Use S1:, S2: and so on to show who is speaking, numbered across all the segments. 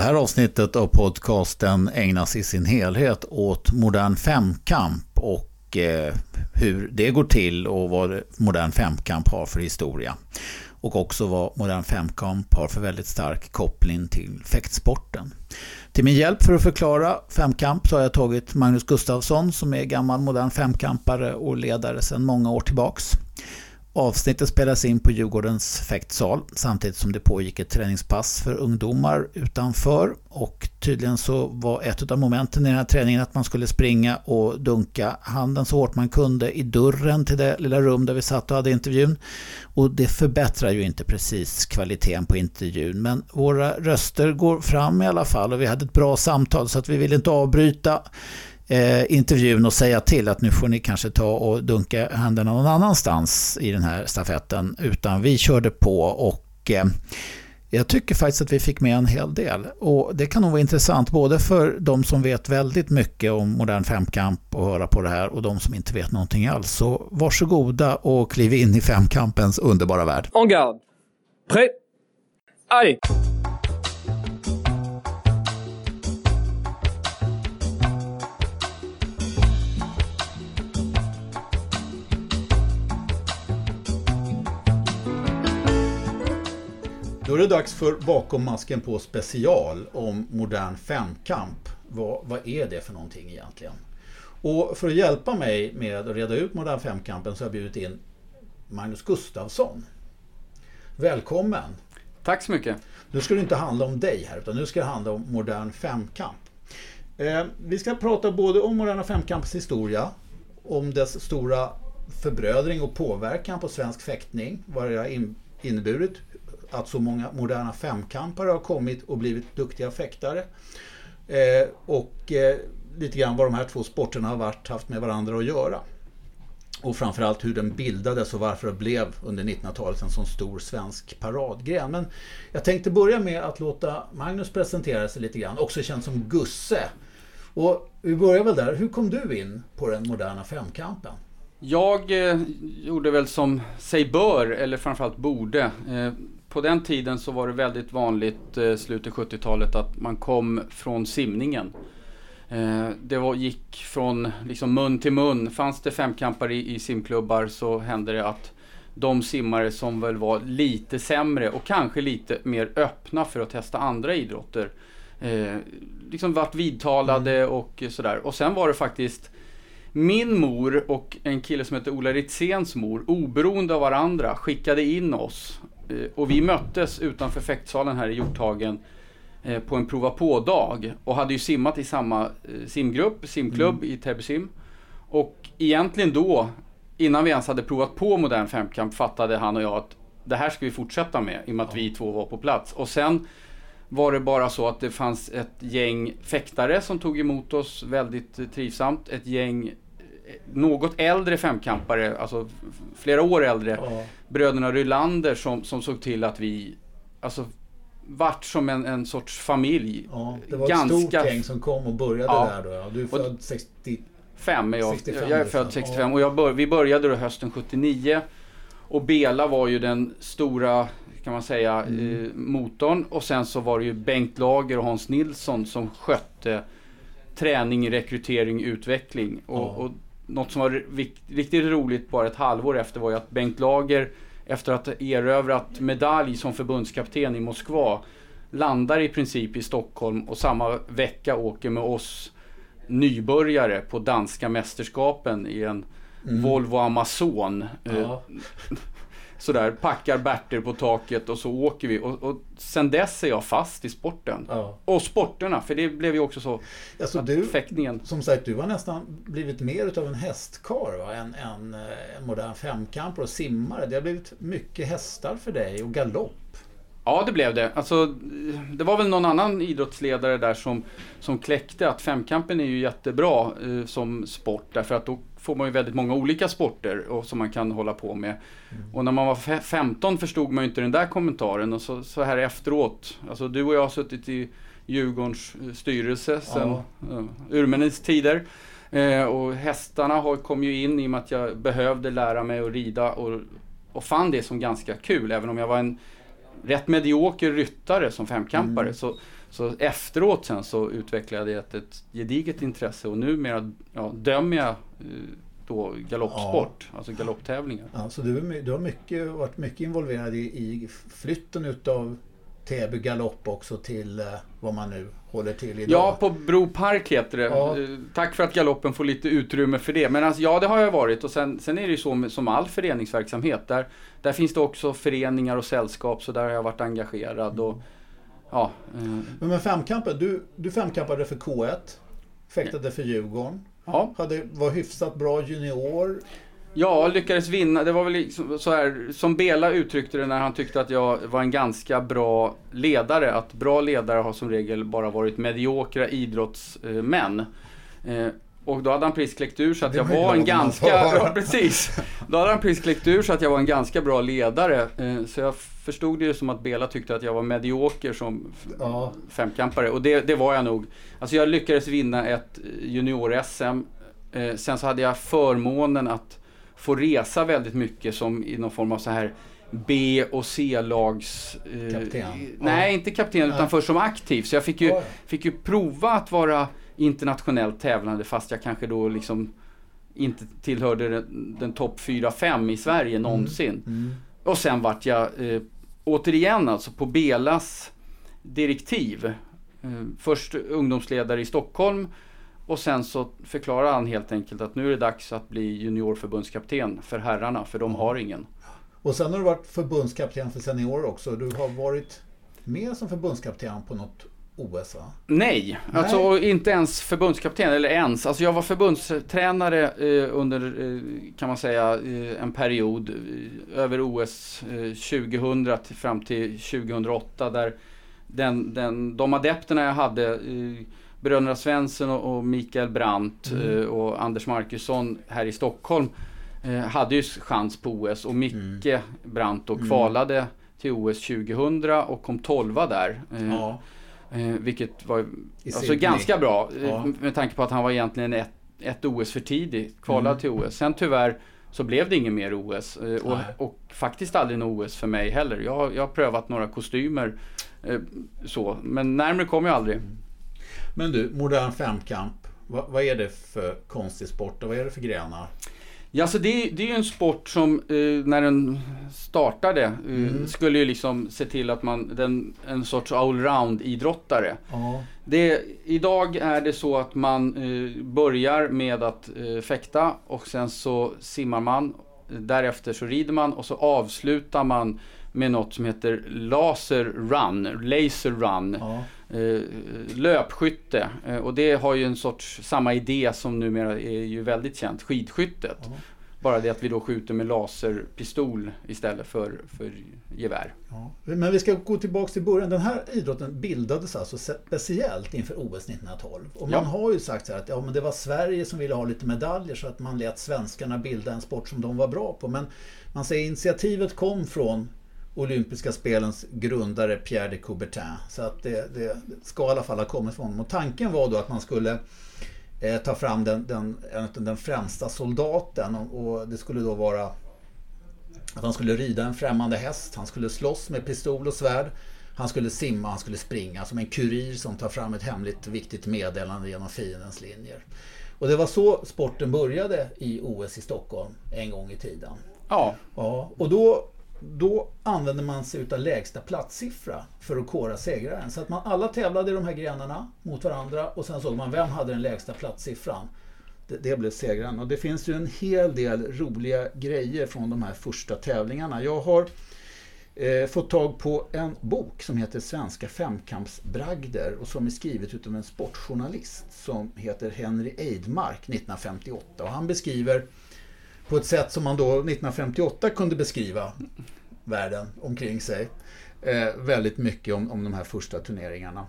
S1: Det här avsnittet av podcasten ägnas i sin helhet åt modern femkamp och eh, hur det går till och vad modern femkamp har för historia. Och också vad modern femkamp har för väldigt stark koppling till fäktsporten. Till min hjälp för att förklara femkamp så har jag tagit Magnus Gustafsson som är gammal modern femkampare och ledare sedan många år tillbaks. Avsnittet spelas in på Djurgårdens fäktsal samtidigt som det pågick ett träningspass för ungdomar utanför. Och tydligen så var ett av momenten i den här träningen att man skulle springa och dunka handen så hårt man kunde i dörren till det lilla rum där vi satt och hade intervjun. Och det förbättrar ju inte precis kvaliteten på intervjun men våra röster går fram i alla fall och vi hade ett bra samtal så att vi vill inte avbryta eh, intervjun och säga till att nu får ni kanske ta och dunka händerna någon annanstans i den här stafetten. Utan vi körde på och eh, jag tycker faktiskt att vi fick med en hel del. Och det kan nog vara intressant både för de som vet väldigt mycket om modern femkamp och höra på det här och de som inte vet någonting alls. Så varsågoda och kliv in i femkampens underbara värld.
S2: En garde. Prêt. Allez.
S1: Då är det dags för Bakom masken på special om modern femkamp. Vad, vad är det för någonting egentligen? Och för att hjälpa mig med att reda ut modern femkampen så har jag bjudit in Magnus Gustafsson. Välkommen!
S3: Tack så mycket!
S1: Nu ska det inte handla om dig här utan nu ska det handla om modern femkamp. Eh, vi ska prata både om moderna femkampens historia, om dess stora förbrödring och påverkan på svensk fäktning, vad det har inneburit, att så många moderna femkampare har kommit och blivit duktiga fäktare. Eh, och eh, lite grann vad de här två sporterna har varit, haft med varandra att göra. Och framförallt hur den bildades och varför det blev under 1900-talet en sån stor svensk paradgren. Men jag tänkte börja med att låta Magnus presentera sig lite grann, också känd som Gusse. Och vi börjar väl där, hur kom du in på den moderna femkampen?
S3: Jag eh, gjorde väl som sig bör, eller framförallt borde. Eh, på den tiden så var det väldigt vanligt, eh, slutet 70-talet, att man kom från simningen. Eh, det var, gick från liksom mun till mun. Fanns det femkampare i, i simklubbar så hände det att de simmare som väl var lite sämre och kanske lite mer öppna för att testa andra idrotter. Eh, liksom vart vidtalade mm. och sådär. Och sen var det faktiskt min mor och en kille som heter Ola Ritzéns mor, oberoende av varandra, skickade in oss och vi möttes utanför fäktsalen här i Hjorthagen eh, på en prova på-dag och hade ju simmat i samma eh, simgrupp, simklubb mm. i Täby sim. Och egentligen då, innan vi ens hade provat på modern femkamp, fattade han och jag att det här ska vi fortsätta med i och med att vi två var på plats. Och sen var det bara så att det fanns ett gäng fäktare som tog emot oss väldigt trivsamt. Ett gäng något äldre femkampare, alltså flera år äldre, ja. bröderna Rylander som, som såg till att vi, alltså vart som en, en sorts familj.
S1: Ja, det var Ganska... ett stort gäng som kom och började ja. där då. Ja. Du är född 65,
S3: jag, 65, jag är född 65 och jag bör, vi började då hösten 79. Och Bela var ju den stora, kan man säga, mm. eh, motorn. Och sen så var det ju Bengt Lager och Hans Nilsson som skötte träning, rekrytering, utveckling. Och, och något som var riktigt roligt bara ett halvår efter var ju att Bengt Lager efter att ha erövrat medalj som förbundskapten i Moskva landar i princip i Stockholm och samma vecka åker med oss nybörjare på danska mästerskapen i en mm. Volvo Amazon. Ja. Eh, sådär, packar Berter på taket och så åker vi. Och, och sen dess är jag fast i sporten. Ja. Och sporterna, för det blev ju också så.
S1: Alltså du, fäktningen. Som sagt, du har nästan blivit mer utav en hästkar va? än en, en modern femkampare och simmare. Det har blivit mycket hästar för dig och galopp.
S3: Ja, det blev det. Alltså, det var väl någon annan idrottsledare där som, som kläckte att femkampen är ju jättebra eh, som sport därför att då får man ju väldigt många olika sporter och, som man kan hålla på med. Mm. Och när man var 15 förstod man ju inte den där kommentaren och så, så här efteråt. Alltså du och jag har suttit i Djurgårdens eh, styrelse sedan ja. uh, urminnes tider. Eh, och hästarna har, kom ju in i och med att jag behövde lära mig att rida och, och fann det som ganska kul. Även om jag var en rätt medioker ryttare som femkampare mm. så, Så efteråt sen så utvecklade jag ett, ett gediget intresse och numera ja, dömer jag eh, då galoppsport, ja. alltså galopptävlingar.
S1: Ja, så du, du har mycket, varit mycket involverad i, i flytten utav Täby galopp också till eh, vad man nu håller till idag.
S3: Ja, på Bro Park heter det. Ja. Eh, tack för att galoppen får lite utrymme för det. Men alltså, ja, det har jag varit. Och sen, sen är det ju så med, som all föreningsverksamhet. Där, där finns det också föreningar och sällskap, så där har jag varit engagerad. Och, ja,
S1: eh. Men med femkampen, du, du femkampade för K1, fäktade för Djurgården. Ja. Hade, var hyfsat bra junior.
S3: Ja, lyckades vinna. Det var väl liksom så här, som Bela uttryckte det när han tyckte att jag var en ganska bra ledare. Att bra ledare har som regel bara varit mediokra idrottsmän. Eh, och då hade han precis kläckt ur så att jag var en ganska... Ja, precis. Då hade han precis kläckt ur så att jag var en ganska bra ledare. Eh, så jag förstod det ju som att Bela tyckte att jag var medioker som ja. femkampare. Och det, det var jag nog. Alltså jag lyckades vinna ett junior-SM. Eh, sen så hade jag förmånen att få resa väldigt mycket som i någon form av så här B och C-lags...
S1: Eh, kapten?
S3: Nej, ja. inte kapten utan först som aktiv. Så jag fick ju, fick ju prova att vara internationellt tävlande fast jag kanske då liksom inte tillhörde den, den topp 4-5 i Sverige mm. någonsin. Mm. Och sen vart jag eh, återigen alltså på Belas direktiv. Eh, först ungdomsledare i Stockholm och sen så förklarar han helt enkelt att nu är det dags att bli juniorförbundskapten för herrarna, för de har ingen.
S1: Och sen har du varit förbundskapten för seniorer också. Du har varit med som förbundskapten på något OS va?
S3: Nej, Nej, alltså inte ens förbundskapten, eller ens. Alltså jag var förbundstränare eh, under, eh, kan man säga, eh, en period eh, över OS 2000 eh, till, fram till 2008 där den, den, de adepterna jag hade eh, bröderna Svensson och Mikael Brandt mm. Och Anders Markusson här i Stockholm hade ju chans på OS och Micke mm. Brandt då mm. kvalade mm. till OS 2000 och kom 12 där. Eh, vilket var alltså ganska bra ja. med tanke på att han var egentligen ett, ett OS för tidigt, kvalad mm. till OS. Sen tyvärr så blev det inget mer OS och, och, faktiskt aldrig något OS för mig heller. Jag, jag har prövat några kostymer så, men närmare kom jag aldrig. Mm.
S1: Men du, modern femkamp. Vad, vad är det för konstig sport och vad är det för grenar?
S3: Ja, så det, det är ju en sport som eh, när den startade eh, mm. skulle ju liksom se till att man, den, en sorts allround idrottare. Ja. Det, idag är det så att man eh, börjar med att eh, fäkta och sen så simmar man. Därefter så rider man och så avslutar man med något som heter laser run, laser run. Ja. Eh, löpskytte. Eh, och det har ju en sorts samma idé som numera är ju väldigt känt, skidskyttet. Ja. Bara det att vi då skjuter med laserpistol istället för, för gevär.
S1: Ja. Men vi ska gå tillbaka till början. Den här idrotten bildades alltså speciellt inför OS 1912. Och man ja. har ju sagt så här att ja, men det var Sverige som ville ha lite medaljer så att man lät svenskarna bilda en sport som de var bra på. Men man säger initiativet kom från olympiska spelens grundare Pierre de Coubertin. Så att det, det ska i alla fall ha kommit från honom. Och tanken var då att man skulle eh, ta fram den, den, den främsta soldaten och, och det skulle då vara att han skulle rida en främmande häst, han skulle slåss med pistol och svärd, han skulle simma, han skulle springa som en kurir som tar fram ett hemligt viktigt meddelande genom fiendens linjer. Och det var så sporten började i OS i Stockholm en gång i tiden.
S3: Ja.
S1: ja och då då använde man sig utav lägsta platssiffra för att kora segraren. Så att man alla tävlade i de här grenarna mot varandra och sen såg man vem hade den lägsta platssiffran. Det, det blev segraren. Och det finns ju en hel del roliga grejer från de här första tävlingarna. Jag har eh, fått tag på en bok som heter Svenska femkampsbragder och som är skrivet utav en sportjournalist som heter Henry Eidmark 1958. Och han beskriver på ett sätt som man då 1958 kunde beskriva världen omkring sig. Eh, väldigt mycket om, om de här första turneringarna.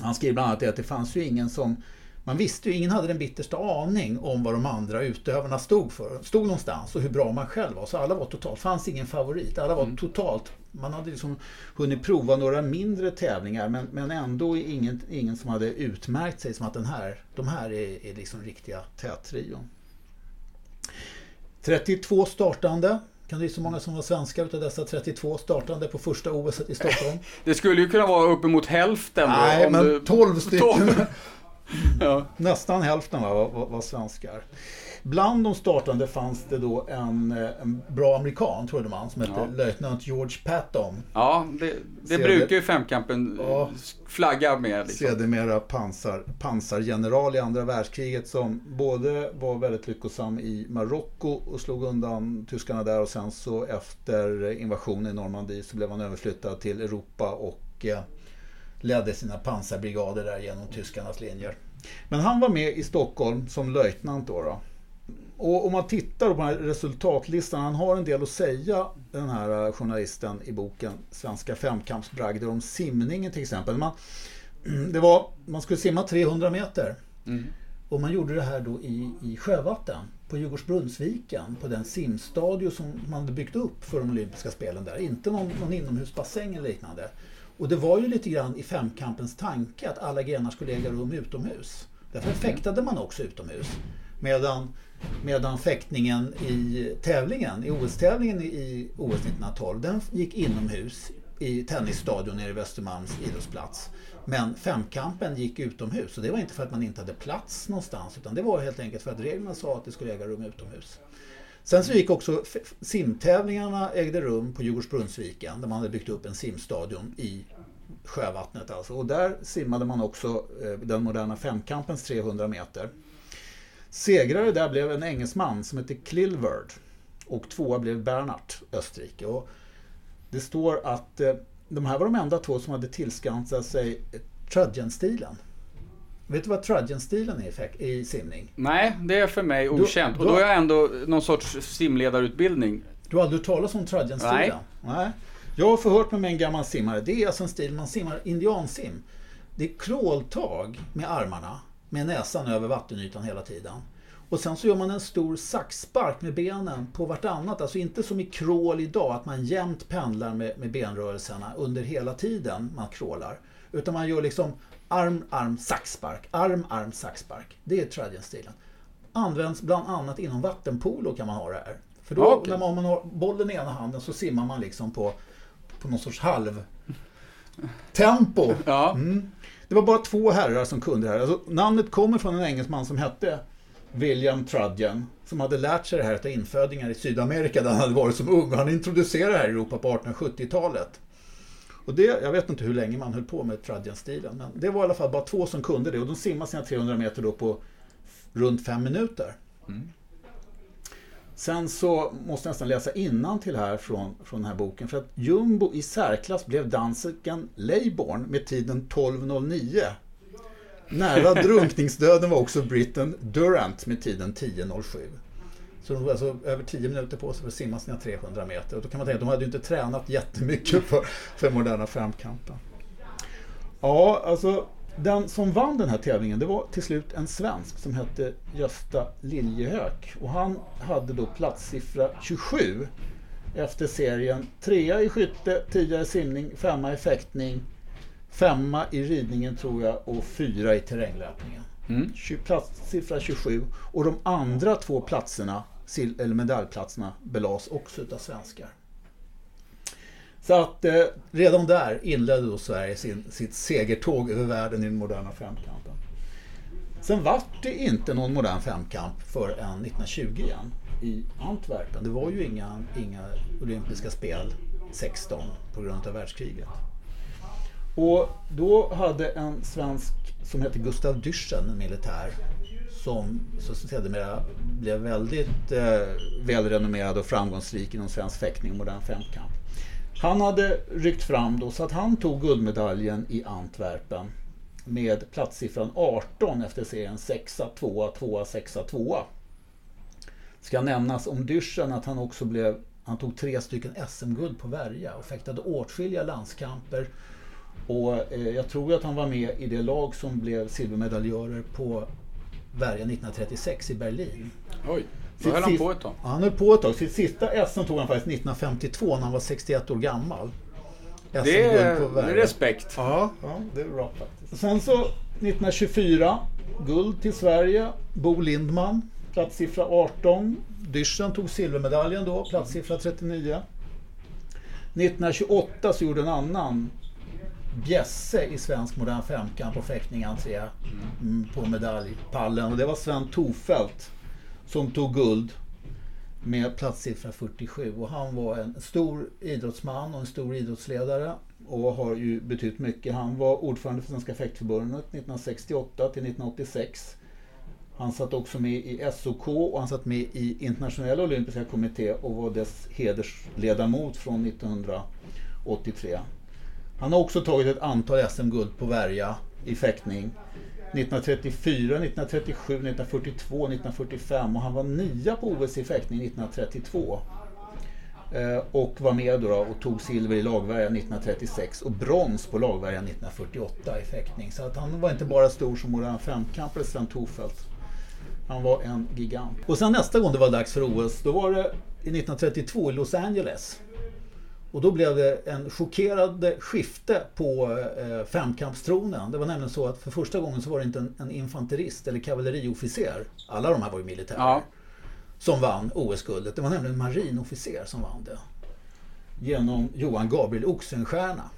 S1: Han skriver bland annat att det fanns ju ingen som man visste ju, ingen hade den bittersta aning om vad de andra utövarna stod för. Stod någonstans och hur bra man själv var. Så alla var totalt, fanns ingen favorit. Alla var mm. totalt, man hade liksom hunnit prova några mindre tävlingar men, men ändå ingen, ingen som hade utmärkt sig som att den här, de här är, är liksom riktiga tätrion. 32 startande Kan du gissa hur många som var svenskar utav dessa 32 startande på första OS i Stockholm?
S3: Det skulle ju kunna vara uppemot hälften.
S1: Nej, men
S3: du-
S1: 12 stycken.
S3: 12. Ja.
S1: Nästan hälften va, var, var, var svenskar. Bland de startande fanns det då en, eh, en bra amerikan, trodde man, som hette
S3: Ja.
S1: löjtnant George Patton.
S3: Ja, det, det brukar ju femkampen
S1: Ja.
S3: flagga med. Liksom.
S1: Sedermera pansar, pansargeneral i andra världskriget som både var väldigt lyckosam i Marocko och slog undan tyskarna där och sen så efter invasionen i Normandie så blev han överflyttad till Europa och eh, ledde sina pansarbrigader där genom tyskarnas linjer. Men han var med i Stockholm som löjtnant då. då. Och om man tittar på den här resultatlistan, han har en del att säga den här eh, journalisten i boken Svenska femkampsbragder om simningen till exempel. Man, det var, man skulle simma 300 meter.
S3: Mm.
S1: Och man gjorde det här då i, i sjövatten på Djurgårdsbrunnsviken på den simstadio som man hade byggt upp för de olympiska spelen där. Inte någon, någon inomhusbassäng eller liknande. Och det var ju lite grann i femkampens tanke att alla grenar skulle äga rum utomhus. Därför fäktade man också utomhus. Medan, medan fäktningen i tävlingen, i OS-tävlingen i OS 1912, den gick inomhus i tennisstadion nere i Västermalms idrottsplats. Men femkampen gick utomhus och det var inte för att man inte hade plats någonstans utan det var helt enkelt för att reglerna sa att det skulle äga rum utomhus. Sen så gick också simtävlingarna ägde rum på Djurgårdsbrunnsviken där man hade byggt upp en simstadion i sjövattnet alltså. Och där simmade man också eh, den moderna femkampens 300 meter. Segrare där blev en engelsman som hette Klilverd och tvåa blev Bernhard, Österrike. Och det står att eh, de här var de enda två som hade tillskansat sig trudgen-stilen. Vet du vad trudgen-stilen är i simning?
S3: Nej, det är för mig okänt.
S1: då-
S3: Och då har jag ändå någon sorts simledarutbildning.
S1: Du har aldrig hört talas om trudgen-stilen?
S3: Nej.
S1: Nej. Jag har förhört mig med en gammal simmare. Det är alltså en stil man simmar indiansim. Det är crawltag med armarna, med näsan över vattenytan hela tiden. Och sen så gör man en stor saxspark med benen på vartannat. Alltså inte som i crawl idag, att man jämt pendlar med, med benrörelserna under hela tiden man crawlar. Utan man gör liksom arm, arm, saxspark, arm, arm, saxspark. Det är trudgen-stilen. Används bland annat inom vattenpolo kan man ha det här. För då,
S3: Okej.
S1: när man, om man har bollen i ena handen så simmar man liksom på, på någon sorts halv tempo.
S3: Ja.
S1: Mm. Det var bara två herrar som kunde det här. Alltså, namnet kommer från en engelsman som hette William Trudgen. Som hade lärt sig det här av infödingar i Sydamerika där han hade varit som ung. Han introducerade det här i Europa på 1870-talet. Och det, jag vet inte hur länge man höll på med Trudgen-stilen. Men det var i alla fall bara två som kunde det. Och de simmade sina 300 meter då på runt fem minuter. Mm. Sen så måste jag nästan läsa innan till här från, från den här boken. För att jumbo i särklass blev dansken Leybourne med tiden 12.09. Nära drunkningsdöden var också britten Durant med tiden 10.07. Så de var alltså över 10 minuter på sig för att simma sina 300 meter. Och då kan man tänka att de hade ju inte tränat jättemycket för, för moderna femkampen. Ja, alltså den som vann den här tävlingen det var till slut en svensk som hette Gösta Liljehök. Och han hade då platssiffra 27 efter serien trea i skytte, tia i simning, femma i fäktning, femma i ridningen tror jag och fyra i terränglöpningen.
S3: Mm.
S1: Platssiffra 27 och de andra två platserna, eller medaljplatserna, belades också utav svenskar. Så att eh, redan där inledde då Sverige sin, sitt segertåg över världen i den moderna femkampen. Sen vart det inte någon modern femkamp förrän 1920 igen i Antwerpen. Det var ju inga, inga olympiska spel 16 på grund av världskriget. Och då hade en svensk som hette Gustav Dyrssen, en militär, som så sedermera blev väldigt eh, välrenommerad och framgångsrik inom svensk fäktning och modern femkamp. Han hade ryckt fram då så att han tog guldmedaljen i Antwerpen med platssiffran 18 efter serien 6 2 2 6 2 Ska nämnas om Dyrssen att han också blev han tog tre stycken SM-guld på värja och fäktade åtskilliga landskamper. Och eh, jag tror att han var med i det lag som blev silvermedaljörer på värja 1936 i Berlin.
S3: Oj, då höll han på ett tag.
S1: Ja, han höll på ett tag. Sitt sista SM tog han faktiskt 1952 när han var 61 år gammal.
S3: Det är, det är respekt.
S1: Ja, ja, det är bra faktiskt. Sen så 1924, guld till Sverige. Bo Lindman platssiffra 18. Dyrsen tog silvermedaljen då, platssiffra 39. 1928 så gjorde en annan bjässe i svensk modern femkamp och fäktning entré mm, på medaljpallen. Och det var Sven Tofelt som tog guld med platssiffra 47. Och han var en stor idrottsman och en stor idrottsledare och har ju betytt mycket. Han var ordförande för Svenska fäktförbundet 1968 till 1986. Han satt också med i SOK och han satt med i Internationella Olympiska Kommitté och var dess hedersledamot från 1983. Han har också tagit ett antal SM-guld på värja i fäktning. 1934, 1937, 1942, 1945 och han var nia på OS i fäktning 1932. Eh, och var med då, och tog silver i lagvärjan 1936 och brons på lagvärjan 1948 i fäktning. Så att han var inte bara stor som våran femkampare Sven Thorfeldt. Han var en gigant. Och sen nästa gång det var dags för OS, då var det 1932 i Los Angeles. Och då blev det en chockerande skifte på eh, femkampstronen. Det var nämligen så att för första gången så var det inte en, en infanterist eller kavalleriofficer. Alla de här var ju militärer.
S3: Ja.
S1: Som vann OS-guldet. Det var nämligen en marinofficer som vann det. Genom Johan Gabriel Oxenstierna.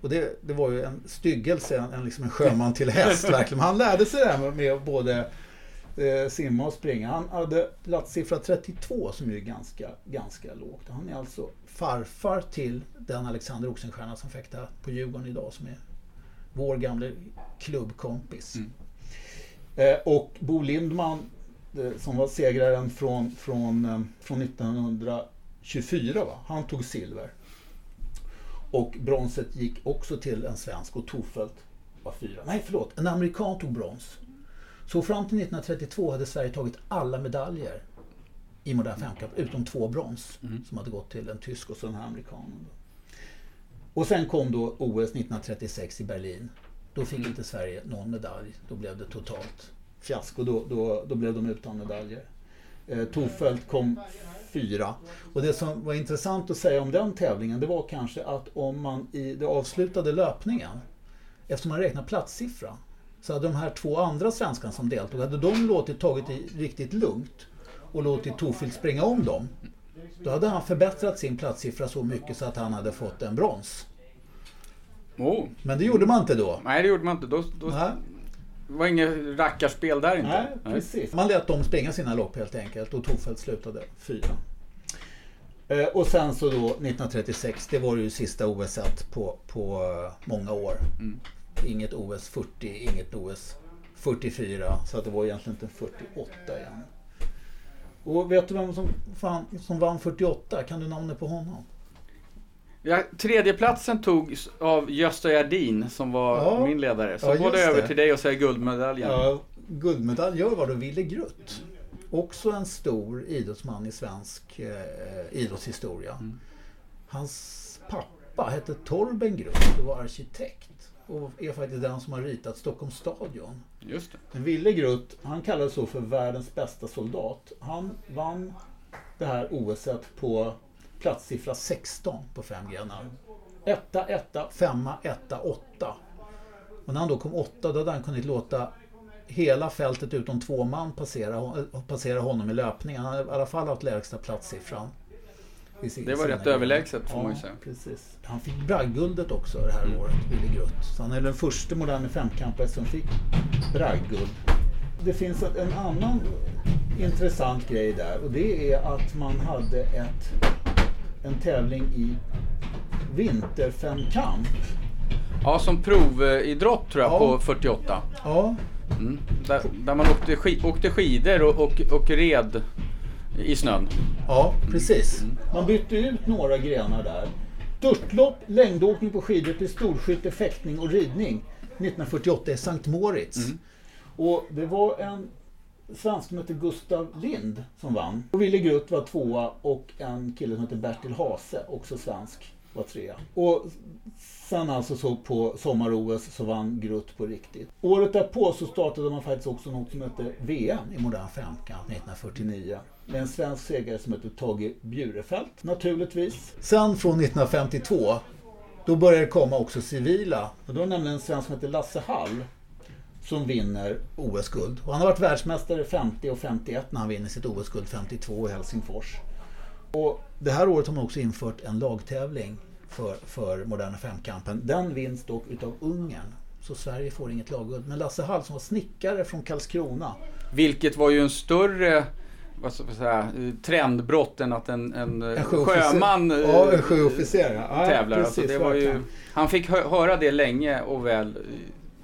S1: Och det, det var ju en styggelse, en, en, liksom en sjöman till häst verkligen. Han lärde sig det här med, med både eh, simma och springa. Han hade platssiffra 32 som är ganska, ganska lågt. Han är alltså farfar till den Alexander Oxenstierna som fäktar på Djurgården idag som är vår gamle klubbkompis.
S3: Mm.
S1: Eh, och Bo Lindman eh, som var segraren från, från, eh, från 1924, va? han tog silver. Och bronset gick också till en svensk och Tofelt var fyra. Nej, förlåt, en amerikan tog brons. Så fram till 1932 hade Sverige tagit alla medaljer i modern femkamp, utom två brons
S3: Mm.
S1: som hade gått till en tysk och så den här amerikanen. Och sen kom då OS 1936 i Berlin. Då fick inte Sverige någon medalj. Då blev det totalt fiasko. Då, då, då blev de utan medaljer. Eh, Tofelt kom fyra. Och det som var intressant att säga om den tävlingen det var kanske att om man i den avslutade löpningen eftersom man räknar platssiffra så hade de här två andra svenskarna som deltog, hade de låtit tagit det riktigt lugnt och låtit Tofield springa om dem. Då hade han förbättrat sin platssiffra så mycket så att han hade fått en brons.
S3: Oh.
S1: Men det gjorde man inte då.
S3: Nej, det gjorde man inte. Då, då det var inget rackarspel där inte.
S1: nej, precis. Man lät dem springa sina lopp helt enkelt och Tofeldt slutade fyra. Eh, Och sen så då 1936, det var ju sista OS på, på eh, många år.
S3: Mm.
S1: Inget OS 40, inget OS 44, så att det var egentligen inte 48 igen. Och vet du vem som, fan, som vann 48? Kan du namnet på honom?
S3: Ja, tredjeplatsen togs av Gösta Gerdin som var
S1: Ja.
S3: min ledare. Så
S1: Ja,
S3: går det över till dig och säger guldmedaljen.
S1: Ja, guldmedaljör var då Ville Grutt. Också en stor idrottsman i svensk eh, idrottshistoria.
S3: Mm.
S1: Hans pappa hette Torben Grutt och var arkitekt. Och är faktiskt den som har ritat Stockholms stadion.
S3: Just det.
S1: Men Ville Grutt, han kallades så för världens bästa soldat. Han vann det här OSet på platssiffra 16 på fem grenar. Etta, etta, femma, etta, åtta. Och när han då kom åtta, då hade han kunnat låta hela fältet utom två man passera, passera honom i löpningen. Han hade i alla fall haft lägsta platssiffran. I sin-
S3: Det var rätt överlägset, får man ju säga.
S1: Precis. Han fick bragdguldet också det här året, Willy Grutt. Så han är den första moderna femkampare som fick bragdguld. Det finns en, annan intressant grej där och det är att man hade ett, en tävling i vinterfemkamp.
S3: Ja, som providrott tror jag
S1: Ja.
S3: på 48.
S1: Ja,
S3: Mm. Där, där man åkte, åkte skidor och, och, och red i snön.
S1: ja precis. Man bytte ut några grenar där. Störtlopp, längdåkning på skidor, pistolskytte, fäktning och ridning 1948 i Sankt Moritz. Och det var en svensk som hette Gustav Lind som vann. Och Willy Grutt var tvåa och en kille som hette Bertil Hase, också svensk, var trea. Och sen alltså så på sommar-OS så vann Grutt på riktigt. Året därpå så startade man faktiskt också något som hette VM i modern femkamp 1949. Med en svensk segrare som hette Tage Bjurefelt naturligtvis. Sen från 1952 då började det komma också civila. Och då var det nämligen en svensk som hette Lasse Hall som vinner OS-guld. Och han har varit världsmästare 50 och 51 när han vinner sitt OS-guld 52 i Helsingfors. Och det här året har man också infört en lagtävling för, för moderna femkampen. Den vinns dock utav Ungern. Så Sverige får inget lagguld. Men Lasse Hall som var snickare från Karlskrona.
S3: Vilket var ju en större vad ska säga, trendbrott än att en, en, en sjöman
S1: ja, en sjöofficer, ja.
S3: tävlar. Precis, alltså det var ju, han fick hö höra det länge och väl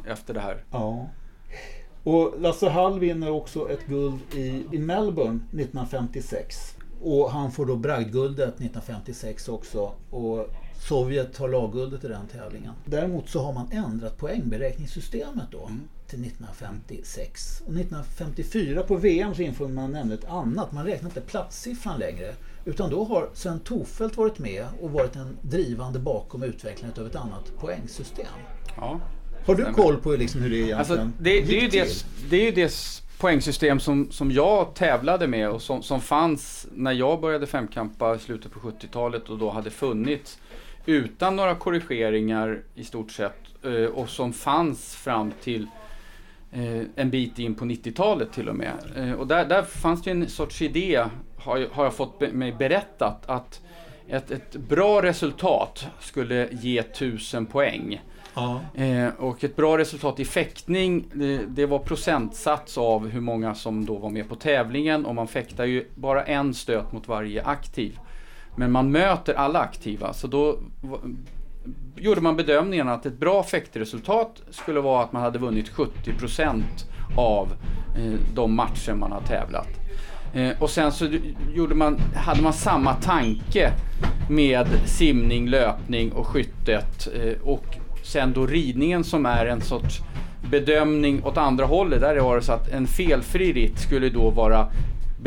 S3: efter det här.
S1: Ja. Och Lasse Hall vinner också ett guld i, i Melbourne 1956. Och han får då bragdguldet 1956 också. Och Sovjet tar lagguldet i den tävlingen. Däremot så har man ändrat poängberäkningssystemet då mm. till 1956. Och 1954 på VM så inför man nämligen ett annat. Man räknar inte platssiffran längre. Utan då har Sven Tofelt varit med och varit en drivande bakom utvecklingen av ett annat poängsystem. Ja, har du koll på liksom hur det egentligen alltså,
S3: det, det, är ju det, det är ju det poängsystem som, som jag tävlade med och som, som fanns när jag började femkampa i slutet på 70-talet och då hade funnits utan några korrigeringar i stort sett eh, och som fanns fram till eh, en bit in på 90-talet till och med. Eh, och där, där fanns det en sorts idé, har, har jag fått mig berättat, att ett, ett bra resultat skulle ge 1000 poäng. Ja. Och ett bra resultat i fäktning, det, det, var procentsats av hur många som då var med på tävlingen och man fäktar ju bara en stöt mot varje aktiv. Men man möter alla aktiva, så då gjorde man bedömningen att ett bra fäktresultat skulle vara att man hade vunnit 70% av eh, de matcher man har tävlat. Eh, och sen så gjorde man, hade man samma tanke med simning, löpning och skyttet. Eh, och sen då ridningen som är en sorts bedömning åt andra hållet. Där var det så att en felfri ritt skulle då vara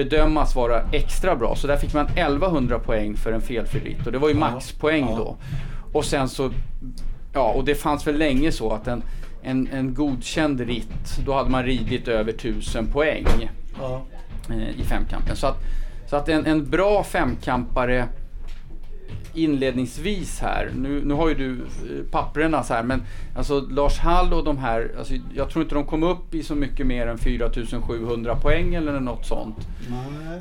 S3: bedömas vara extra bra. Så där fick man 1100 poäng för en felfri ritt och det var ju maxpoäng ja. då. Och sen så, ja och det fanns väl länge så att en, en, en godkänd ritt, då hade man ridit över 1000 poäng ja. eh, i femkampen. Så att, så att en, en bra femkampare inledningsvis här, nu, nu har ju du eh, papperna så här, men alltså Lars Hall och de här, alltså, jag tror inte de kom upp i så mycket mer än 4700 poäng eller något sånt.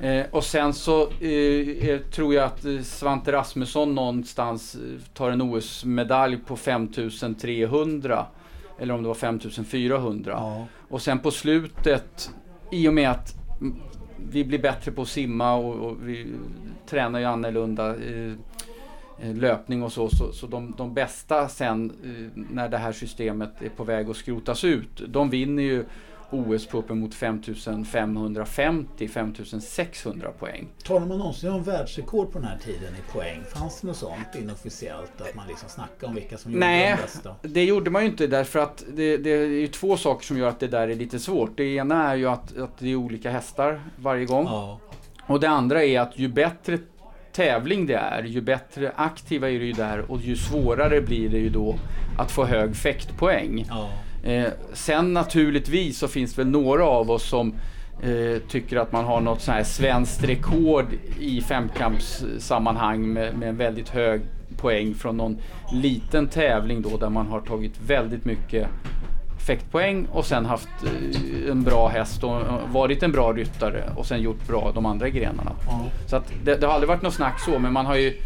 S3: Eh, och sen så eh, eh tror jag att eh, Svante Rasmusson någonstans tar en OS-medalj på 5300 eller om det var 5400. Ja. Och sen på slutet, i och med att vi blir bättre på att simma och, och vi tränar ju annorlunda. Eh, Eh, löpning och så. Så, så de, de bästa sen eh, när det här systemet är på väg att skrotas ut, de vinner ju OS på uppemot 5550-5600 poäng.
S1: Talar man någonsin om världsrekord på den här tiden i poäng? Fanns det något sånt inofficiellt? Att man liksom snackade om vilka som gjorde
S3: Nej,
S1: det bästa?
S3: det gjorde man ju inte därför att det, det, är ju två saker som gör att det där är lite svårt. Det ena är ju att, att det är olika hästar varje gång. Ja. Och det andra är att ju bättre tävling det är, ju bättre aktiva är det ju där och ju svårare blir det ju då att få hög fäktpoäng. Ja. Eh, sen naturligtvis så finns det väl några av oss som eh, tycker att man har något sånt här svenskt rekord i femkampssammanhang med, med en väldigt hög poäng från någon liten tävling då där man har tagit väldigt mycket effektpoäng och sen haft eh, en bra häst och varit en bra ryttare och sen gjort bra de andra grenarna. Mm. Så att det, det har aldrig varit något snack så, men man har ju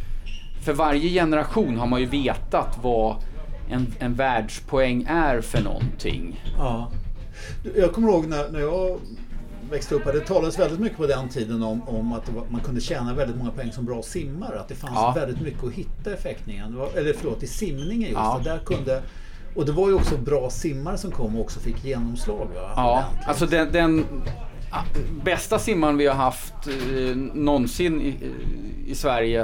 S3: för varje generation har man ju vetat vad en, en världspoäng är för någonting. Ja.
S1: Jag kommer ihåg när, när jag växte upp, det talades väldigt mycket på den tiden om, om att var, man kunde tjäna väldigt många poäng som bra simmare. Att det fanns ja. väldigt mycket att hitta i fäktningen. Eller förlåt, i simningen just. Ja. Där kunde och det var ju också bra simmare som kom och också fick genomslag. Va?
S3: Ja, alltså den, den bästa simmaren vi har haft eh, någonsin i, i Sverige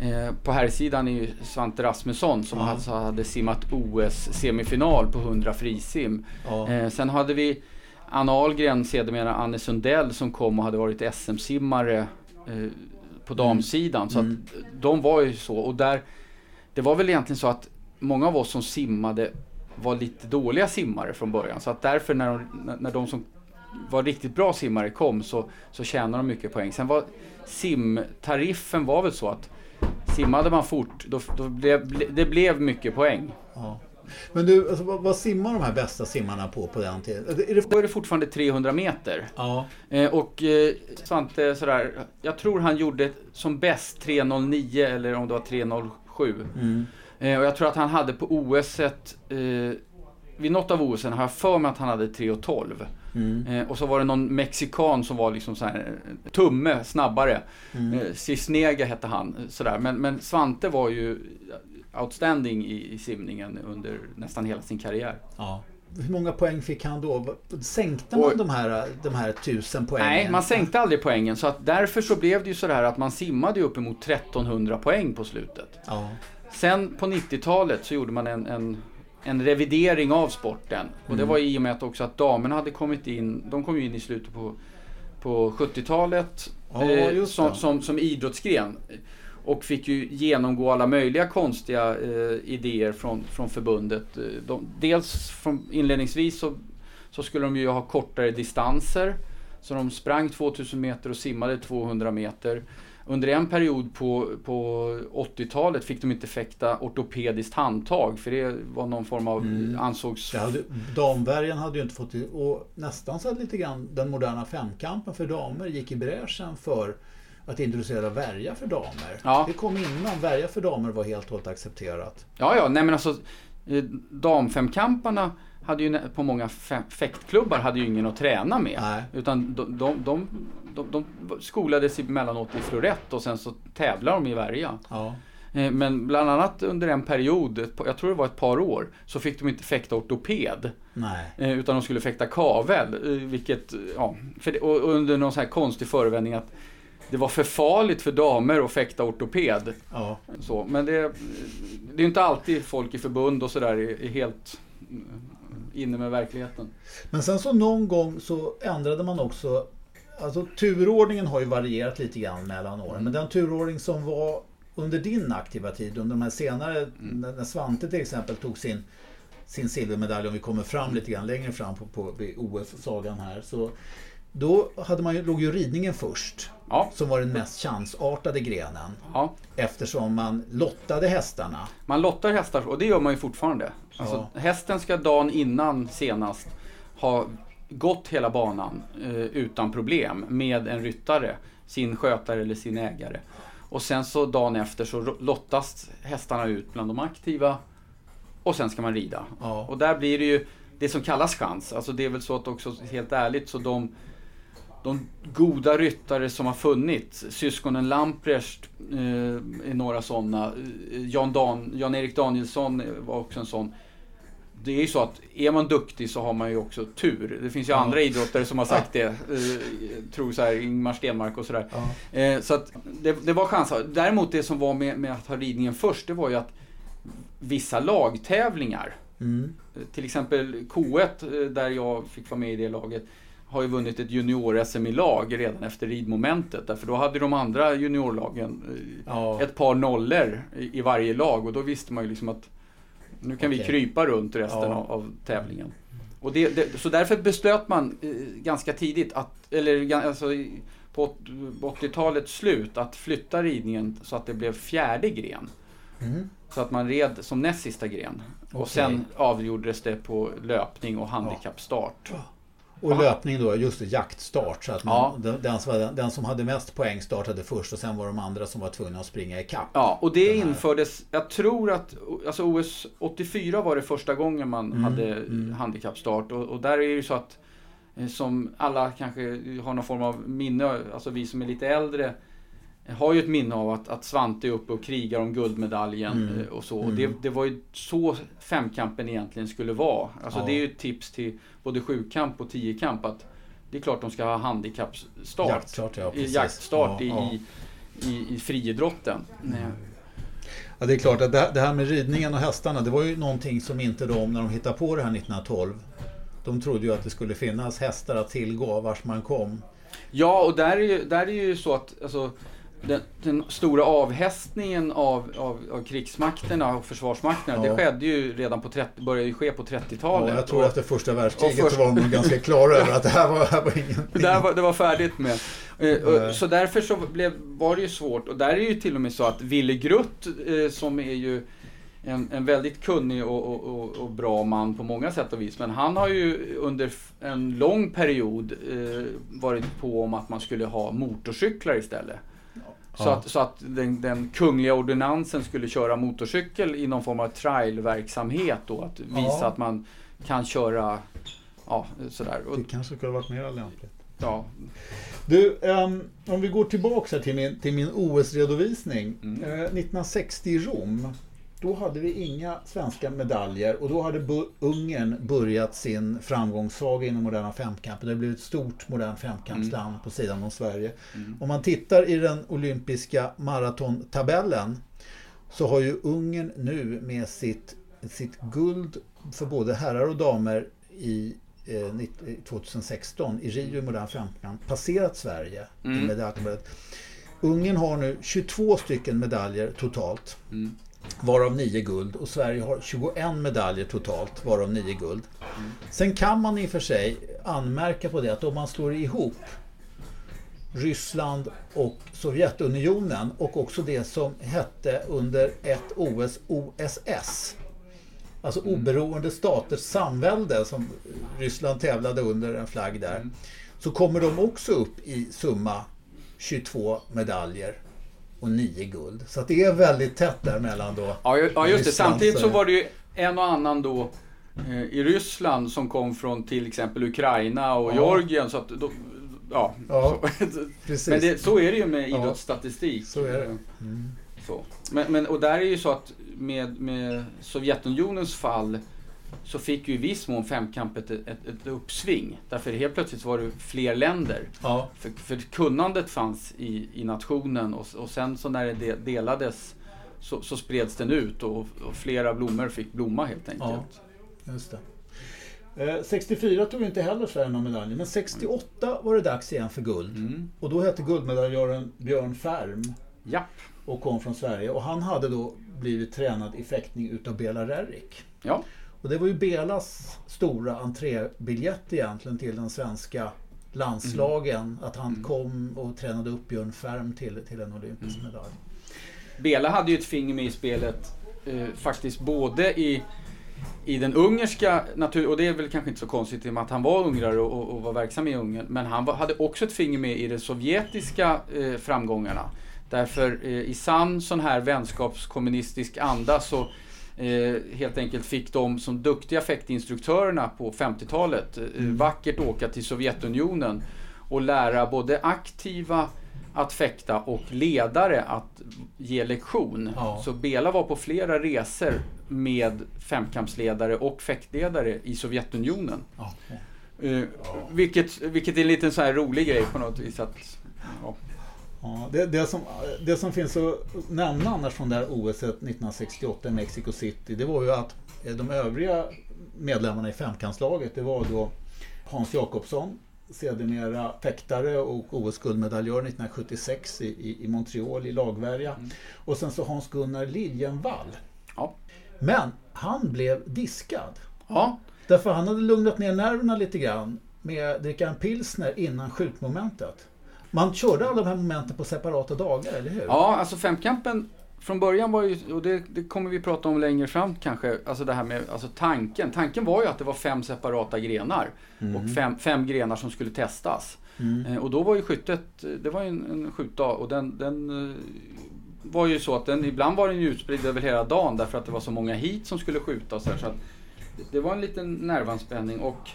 S3: eh, på här sidan är ju Svante Rasmusson som ja. alltså hade simmat OS-semifinal på 100 frisim. Ja. Eh, sen hade vi Anna Ahlgren, sedermera Anne Sundell som kom och hade varit SM-simmare eh, på damsidan. Mm. Så att mm. de var ju så. Och där, det var väl egentligen så att många av oss som simmade var lite dåliga simmare från början. Så att därför när de, när de som var riktigt bra simmare kom så, så tjänade de mycket poäng. Sen var simtariffen var väl så att simmade man fort, då, då blev, det blev mycket poäng. Ja.
S1: Men du, alltså, vad, vad simmar de här bästa simmarna på på den tiden? Är det...
S3: Då är det fortfarande 300 meter.
S1: Ja.
S3: Eh, och eh, Svante sådär, jag tror han gjorde som bäst 3.09 eller om det var 3.07.
S1: Mm.
S3: Eh, och jag tror att han hade på OS ett, eh, vid något av OS har jag för mig att han hade 3.12.
S1: Mm.
S3: Eh, och så var det någon mexikan som var liksom så här, eh, tumme snabbare.
S1: Mm.
S3: Eh, Cisnega hette han. eh, Sådär. Men, men Svante var ju outstanding i, i simningen under nästan hela sin karriär.
S1: ja. Hur många poäng fick han då? Sänkte man de här, de här tusen poängen?
S3: Nej, man sänkte aldrig poängen. Så att därför så blev det ju sådär att man simmade ju uppemot 1300 poäng på slutet.
S1: Ja.
S3: Sen på 90-talet så gjorde man en, en, en revidering av sporten. Och det var i och med att också att damerna hade kommit in, de kom ju in i slutet på, på 70-talet
S1: Ja,
S3: eh, som, som, som idrottsgren. Och fick ju genomgå alla möjliga konstiga eh, idéer från, från förbundet. Eh, De, dels från, inledningsvis så, så skulle de ju ha kortare distanser. Så de sprang 2000 meter och simmade 200 meter. Under en period på, på 80-talet fick de inte fäkta ortopediskt handtag för det var någon form av,
S1: Mm.
S3: ansågs...
S1: Det hade, damvärjan hade ju inte fått det. Och nästan så lite grann den moderna femkampen för damer gick i bräschen för att introducera värja för damer.
S3: Ja.
S1: Det kom innan värja för damer var helt och hållet accepterat.
S3: Ja, ja, nej men alltså eh, damfemkamparna hade ju på många fäktklubbar hade ju ingen att träna med.
S1: Nej.
S3: Utan de, de, de, de, de skolades emellanåt i florett och sen så tävlar de i värja.
S1: Ja.
S3: Eh, Men bland annat under en period, jag tror det var ett par år, så fick de inte fäkta ortoped.
S1: Nej.
S3: Eh, Utan de skulle fäkta kavel. eh, Vilket, ja, det, och under någon sån här konstig förevändning att det var för farligt för damer att fäkta ortoped.
S1: Ja.
S3: Så, men det, det är inte alltid folk i förbund och sådär är, är helt inne med verkligheten.
S1: Men sen så någon gång så ändrade man också Alltså turordningen har ju varierat lite grann mellan åren. Men den turordning som var under din aktiva tid, under de här senare, när när Svante till exempel tog sin, sin silvermedalj, om vi kommer fram lite grann längre fram på, på OS-sagan här. Så då hade man ju, låg ju ridningen först,
S3: Ja,
S1: som var den mest chansartade grenen.
S3: ja.
S1: Eftersom man lottade hästarna.
S3: Man lottar hästar och det gör man ju fortfarande. Alltså, Hästen ska dagen innan senast ha gått hela banan eh, utan problem med en ryttare, sin skötare eller sin ägare. Och sen så dagen efter så lottas hästarna ut bland de aktiva och sen ska man rida.
S1: Ja.
S3: Och där blir det ju det som kallas chans. Alltså det är väl så att också helt ärligt så de de goda ryttare som har funnits, syskonen Lamprecht eh, är några sådana. Eh, Jan Dan, Jan-Erik Danielsson var också en sån. Det är ju så att är man duktig så har man ju också tur. Det finns ju
S1: Ja.
S3: andra idrottare som har sagt det. Eh, tror så här, Ingmar Stenmark och sådär.
S1: Ja.
S3: Eh, så att det, det var chanser. Däremot det som var med, med att ha ridningen först, det var ju att vissa lagtävlingar
S1: Mm.
S3: till exempel K1, eh, där jag fick vara med i det laget, har ju vunnit ett junior-SM i lag redan efter ridmomentet. Därför då hade de andra juniorlagen eh,
S1: Ja.
S3: ett par nollor i varje lag och då visste man ju liksom att nu kan vi
S1: Okej.
S3: krypa runt resten
S1: Ja.
S3: av, tävlingen. Och det, det, så därför beslöt man eh, ganska tidigt, att, eller alltså, på åt- 80-talets slut, att flytta ridningen så att det blev fjärde gren.
S1: Mm.
S3: Så att man red som näst sista gren. Och
S1: Okej.
S3: sen avgjordes det på löpning och handikappstart.
S1: Och löpning då, just det, jaktstart. Så att man,
S3: Ja.
S1: den, som, hade- den som hade mest poäng startade först och sen var de andra som var tvungna att springa ikapp.
S3: Ja, och det infördes, jag tror att, alltså OS 84 var det första gången man
S1: Mm,
S3: hade
S1: mm.
S3: handikappstart. Och, och där är det ju så att, eh, som alla kanske har någon form av minne, alltså vi som är lite äldre, har ju ett minne av att, att Svante är uppe och krigar om guldmedaljen
S1: Mm,
S3: eh, och så.
S1: Mm.
S3: det, det var ju så femkampen egentligen skulle vara. Alltså
S1: Ja.
S3: det är ju ett tips till både sjukamp och tiokamp att det är klart de ska ha handikappstart.
S1: Jaktstart, ja. Precis.
S3: jaktstart
S1: ja,
S3: i,
S1: ja.
S3: i, i, i friidrotten. Nej.
S1: Ja, det är klart att det, det här med ridningen och hästarna, det var ju någonting som inte de, när de hittade på det här 1912, de trodde ju att det skulle finnas hästar att tillgå vars man kom.
S3: Ja, och där är ju, där är ju så att alltså, den, den stora avhästningen av, av, av krigsmakterna och försvarsmakterna,
S1: Ja.
S3: det skedde ju redan på 30, började ju ske på 30-talet.
S1: Ja, jag tror
S3: Och
S1: efter första världskriget
S3: först-
S1: var de ganska klara över att det här var, det här var ingenting.
S3: där var, det var färdigt med. Eh. Så därför så blev, var det ju svårt. Och där är det ju till och med så att Ville Grutt, eh, som är ju en, en väldigt kunnig och, och, och, och, bra man på många sätt och vis. Men han har ju under en lång period eh, varit på om att man skulle ha motorcyklar istället. Så, att, så att den, den, kungliga ordinansen skulle köra motorcykel i någon form av trialverksamhet då. Att visa ja. att man kan köra ja, sådär.
S1: Det kanske skulle varit mer lämpligt.
S3: Ja.
S1: Du, um, om vi går tillbaka till min, till min OS-redovisning. Mm. Uh, 1960 i Rom då hade vi inga svenska medaljer och då hade Ungern börjat sin framgångssaga inom moderna femkampen. Det blev ett stort modernt femkampsland mm. på sidan om Sverige. Mm. Om man tittar i den olympiska maratontabellen så har ju Ungern nu med sitt, sitt guld för både herrar och damer i 2016 eh, i Rio i modern femkamp passerat Sverige mm. i medaljtabellen. Ungern har nu 22 stycken medaljer totalt. Mm varav 9 guld. Och Sverige har 21 medaljer totalt, varav 9 guld. Sen kan man i och för sig anmärka på det att om man slår ihop Ryssland och Sovjetunionen och också det som hette under ett OS OSS. Alltså mm. oberoende staters samvälde som Ryssland tävlade under en flagg där. Mm. Så kommer de också upp i summa 22 medaljer och nio guld. Så det är väldigt tätt där mellan då.
S3: Ja, ja just det. Samtidigt så var det ju en och annan då eh, i Ryssland som kom från till exempel Ukraina och ja. Georgien. Så att då, ja,
S1: ja
S3: så. Men det, så är det ju med idrottsstatistik.
S1: Så är det. Mm.
S3: Så. Men, men, och där är ju så att med, med Sovjetunionens fall så fick ju i viss mån femkamp ett, ett, ett uppsving. Därför helt plötsligt var det fler länder.
S1: Ja.
S3: För, för kunnandet fanns i, i nationen och, och sen så när det delades så, så spreds den ut och, och, flera blommor fick blomma helt enkelt.
S1: Ja, just det. Eh, 64 tog inte heller Sverige någon medalj, men 68 var det dags igen för guld. Mm. Och då hette guldmedaljören Björn Färm.
S3: Ja.
S1: Och kom från Sverige. Och han hade då blivit tränad i fäktning utav Bela Rerrik.
S3: Ja.
S1: Och det var ju Belas stora entrébiljett egentligen till den svenska landslagen. Mm. Att han mm. kom och tränade upp Björn Färm till, till en olympisk mm. medalj.
S3: Bela hade ju ett finger med i spelet eh, faktiskt både i i den ungerska natur, och det är väl kanske inte så konstigt i och med att han var ungrare och, och var verksam i Ungern, men han var, hade också ett finger med i de sovjetiska eh, framgångarna. Därför eh, i sann sån här vänskapskommunistisk anda så eh, helt enkelt fick de som duktiga fäktinstruktörerna på 50-talet eh, mm. vackert åka till Sovjetunionen och lära både aktiva att fäkta och ledare att ge lektion. Ja. Så Bela var på flera resor med femkampsledare och fäktledare i Sovjetunionen. Ja. Eh, vilket, vilket är en liten så här rolig grej på något vis. Att,
S1: ja. Ja, det, det, som, det som finns att nämna annars från det här OS 1968 i Mexico City, det var ju att eh, de övriga medlemmarna i femkampslaget, det var då Hans Jakobsson, sedermera fäktare och OS-guldmedaljör 1976 i, i, i, Montreal i lagvärja. Mm. Och sen så Hans-Gunnar Liljenvall.
S3: Ja.
S1: Men han blev diskad.
S3: Ja.
S1: Därför han hade lugnat ner nerverna lite grann med att dricka en pilsner innan skjutmomentet. Man körde alla de här momenten på separata dagar, eller hur?
S3: Ja, alltså femkampen från början var ju, och det, det, kommer vi prata om längre fram kanske, alltså det här med alltså tanken. Tanken var ju att det var fem separata grenar mm. och fem, fem grenar som skulle testas. Mm. Eh, och då var ju skyttet, det var ju en, en skjutdag och den, den eh, var ju så att den, ibland var den ju utspridd över hela dagen därför att det var så många hit som skulle skjutas. Så, så att det var en liten nervanspänning och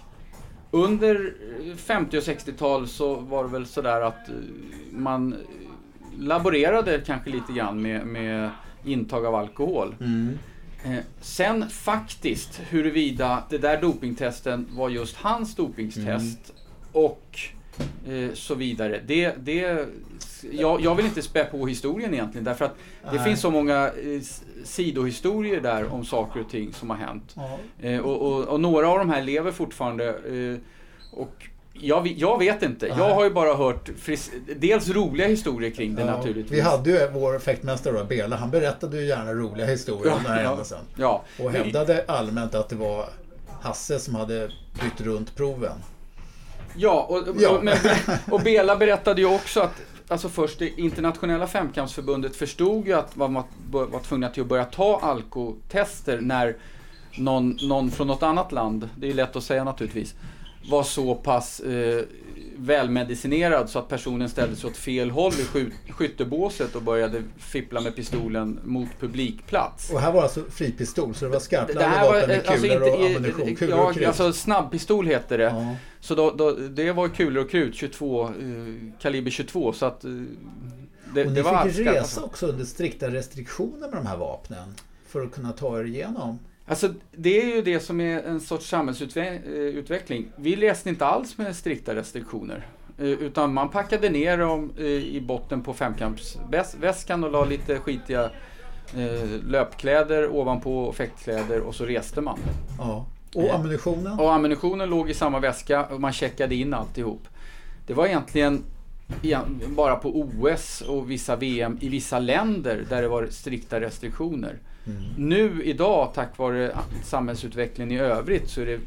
S3: under 50 och 60-tal så var det väl sådär att eh, man laborerade kanske lite grann med, med intag av alkohol.
S1: Mm.
S3: Eh, sen faktiskt huruvida det där dopingtesten var just hans dopingtest mm. och eh, så vidare. Det, det, jag, jag, vill inte spä på historien egentligen därför att det Nej. finns så många eh, sidohistorier där om saker och ting som har hänt. Eh, och, och, och, några av de här lever fortfarande. Eh, och jag, jag, vet inte. Nej. Jag har ju bara hört fris, dels roliga historier kring det ja, naturligtvis.
S1: Vi hade ju vår fäktmästare Bela, han berättade ju gärna roliga historier om den här händelsen.
S3: Ja.
S1: Och hävdade allmänt att det var Hasse som hade bytt runt proven.
S3: Ja, och, ja. Och, men, och Bela berättade ju också att alltså först det internationella femkampsförbundet förstod ju att man var, var tvungna till att börja ta alkotester när någon, någon från något annat land, det är lätt att säga naturligtvis, var så pass eh, välmedicinerad så att personen ställde sig åt fel håll i sky skyttebåset och började fippla med pistolen mot publikplats.
S1: Och här var alltså fripistol, så det var skarpladdade vapen med
S3: alltså
S1: kulor
S3: inte,
S1: och ammunition? Kulor
S3: ja,
S1: och krut?
S3: alltså snabbpistol heter det.
S1: Ja.
S3: Så då, då, det var kulor och krut, 22, eh, kaliber 22. Så att, eh, det,
S1: och
S3: det
S1: ni
S3: var
S1: fick
S3: skarpt,
S1: resa
S3: alltså.
S1: också under strikta restriktioner med de här vapnen för att kunna ta er igenom.
S3: Alltså det är ju det som är en sorts samhällsutveckling. Vi reste inte alls med strikta restriktioner. eh, Utan man packade ner dem eh, i botten på femkampsväskan och la lite skitiga eh, löpkläder ovanpå och fäktkläder och så reste man.
S1: Ja. Och
S3: Eh,
S1: ammunitionen?
S3: Och ammunitionen låg i samma väska och man checkade in alltihop. Det var egentligen igen- bara på OS och vissa VM i vissa länder där det var strikta restriktioner.
S1: Mm.
S3: Nu idag, tack vare samhällsutvecklingen i övrigt, så är det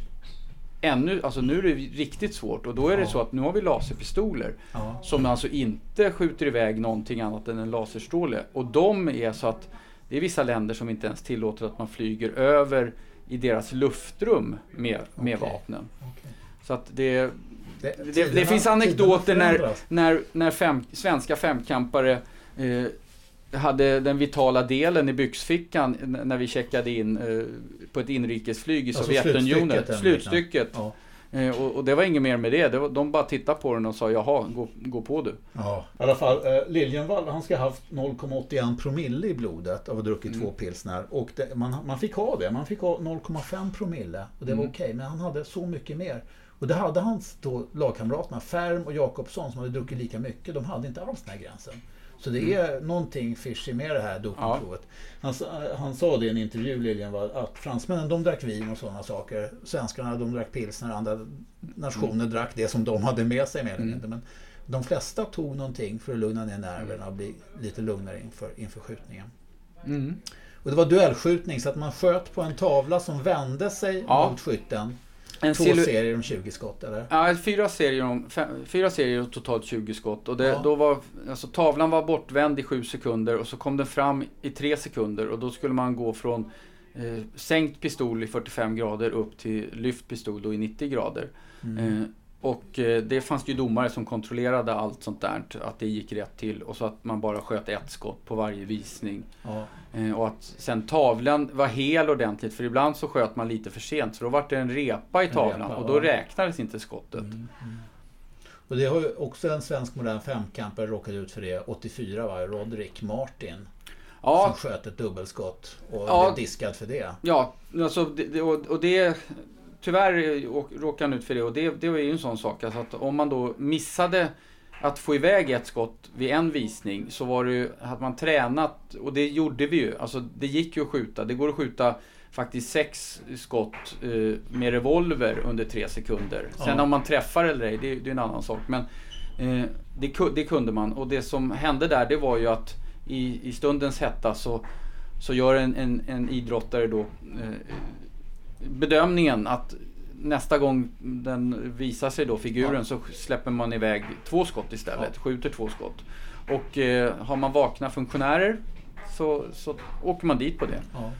S3: ännu, alltså nu är det riktigt svårt och då är det
S1: Ja.
S3: så att nu har vi laserpistoler
S1: Ja.
S3: som alltså inte skjuter iväg någonting annat än en laserstråle. Och de är så att det är vissa länder som inte ens tillåter att man flyger över i deras luftrum med, med
S1: Okej.
S3: vapnen.
S1: Okej.
S3: Så att det,
S1: Det,
S3: det, det finns anekdoter när, när, när fem, svenska femkampare eh, hade den vitala delen i byxfickan när vi checkade in eh, på ett inrikesflyg i
S1: Alltså
S3: Sovjetunionen.
S1: slutstycket, den
S3: Slutstycket.
S1: Ja.
S3: Eh, och, och det var inget mer med det. det var, de bara tittade på den och sa jaha, gå, gå på du.
S1: Ja. I alla fall, eh, Liljenvall han ska ha haft 0,81 promille i blodet av att ha druckit två pilsner. Och det, man, man fick ha det. Man fick ha 0,5 promille. Och det var okej. Men han hade så mycket mer. Och det hade hans då lagkamraterna, Färm och Jakobsson, som hade druckit lika mycket. De hade inte alls den här gränsen. Så det är någonting fishy med det här dopingprovet. Han, sa- han sa det i en intervju, Liljenvall, att fransmännen de drack vin och sådana saker. Svenskarna de drack pilsner, andra nationer drack det som de hade med sig eller mindre. Men de flesta tog någonting för att lugna ner nerverna och bli lite lugnare inför, inför skjutningen. Och det var duellskjutning så att man sköt på en tavla som vände sig
S3: Ja.
S1: mot skytten.
S3: En
S1: Två serier om 20 skott eller?
S3: Ja, fyra serier, om, fem, fyra serier och totalt 20 skott. Och det,
S1: Ja.
S3: då var, alltså, tavlan var bortvänd i sju sekunder och så kom den fram i tre sekunder. Och då skulle man gå från eh, sänkt pistol i 45 grader upp till lyft pistol då i 90 grader. Eh, och eh, det fanns ju domare som kontrollerade allt sånt där, att det gick rätt till. Och så att man bara sköt ett skott på varje visning.
S1: Ja.
S3: Eh, och att sen tavlan var hel ordentligt, för ibland så sköt man lite för sent. Så då var det en repa i tavlan
S1: repa,
S3: och då
S1: ja.
S3: räknades inte skottet.
S1: Och det har ju också en svensk modern femkampare råkat ut för det 84 va? Roderick Martin.
S3: Ja,
S1: Som sköt ett dubbelskott och
S3: Ja.
S1: blev diskad för det.
S3: Ja, alltså, och det... Tyvärr å- råkade han ut för det och det, det var ju en sån sak. Alltså att om man då missade att få iväg ett skott vid en visning så var det ju, hade man tränat, och det gjorde vi ju. Alltså det gick ju att skjuta. Det går att skjuta faktiskt sex skott eh, med revolver under tre sekunder. Sen
S1: Ja.
S3: om man träffar eller ej, det, det är en annan sak. Men eh, det, det kunde man. Och det som hände där, det var ju att i, i stundens hetta så, så gör en, en, en idrottare då eh, bedömningen att nästa gång den visar sig då, figuren,
S1: Ja.
S3: så släpper man iväg två skott istället. Skjuter två skott. Och eh, har man vakna funktionärer så, så åker man dit på det.
S1: Ja.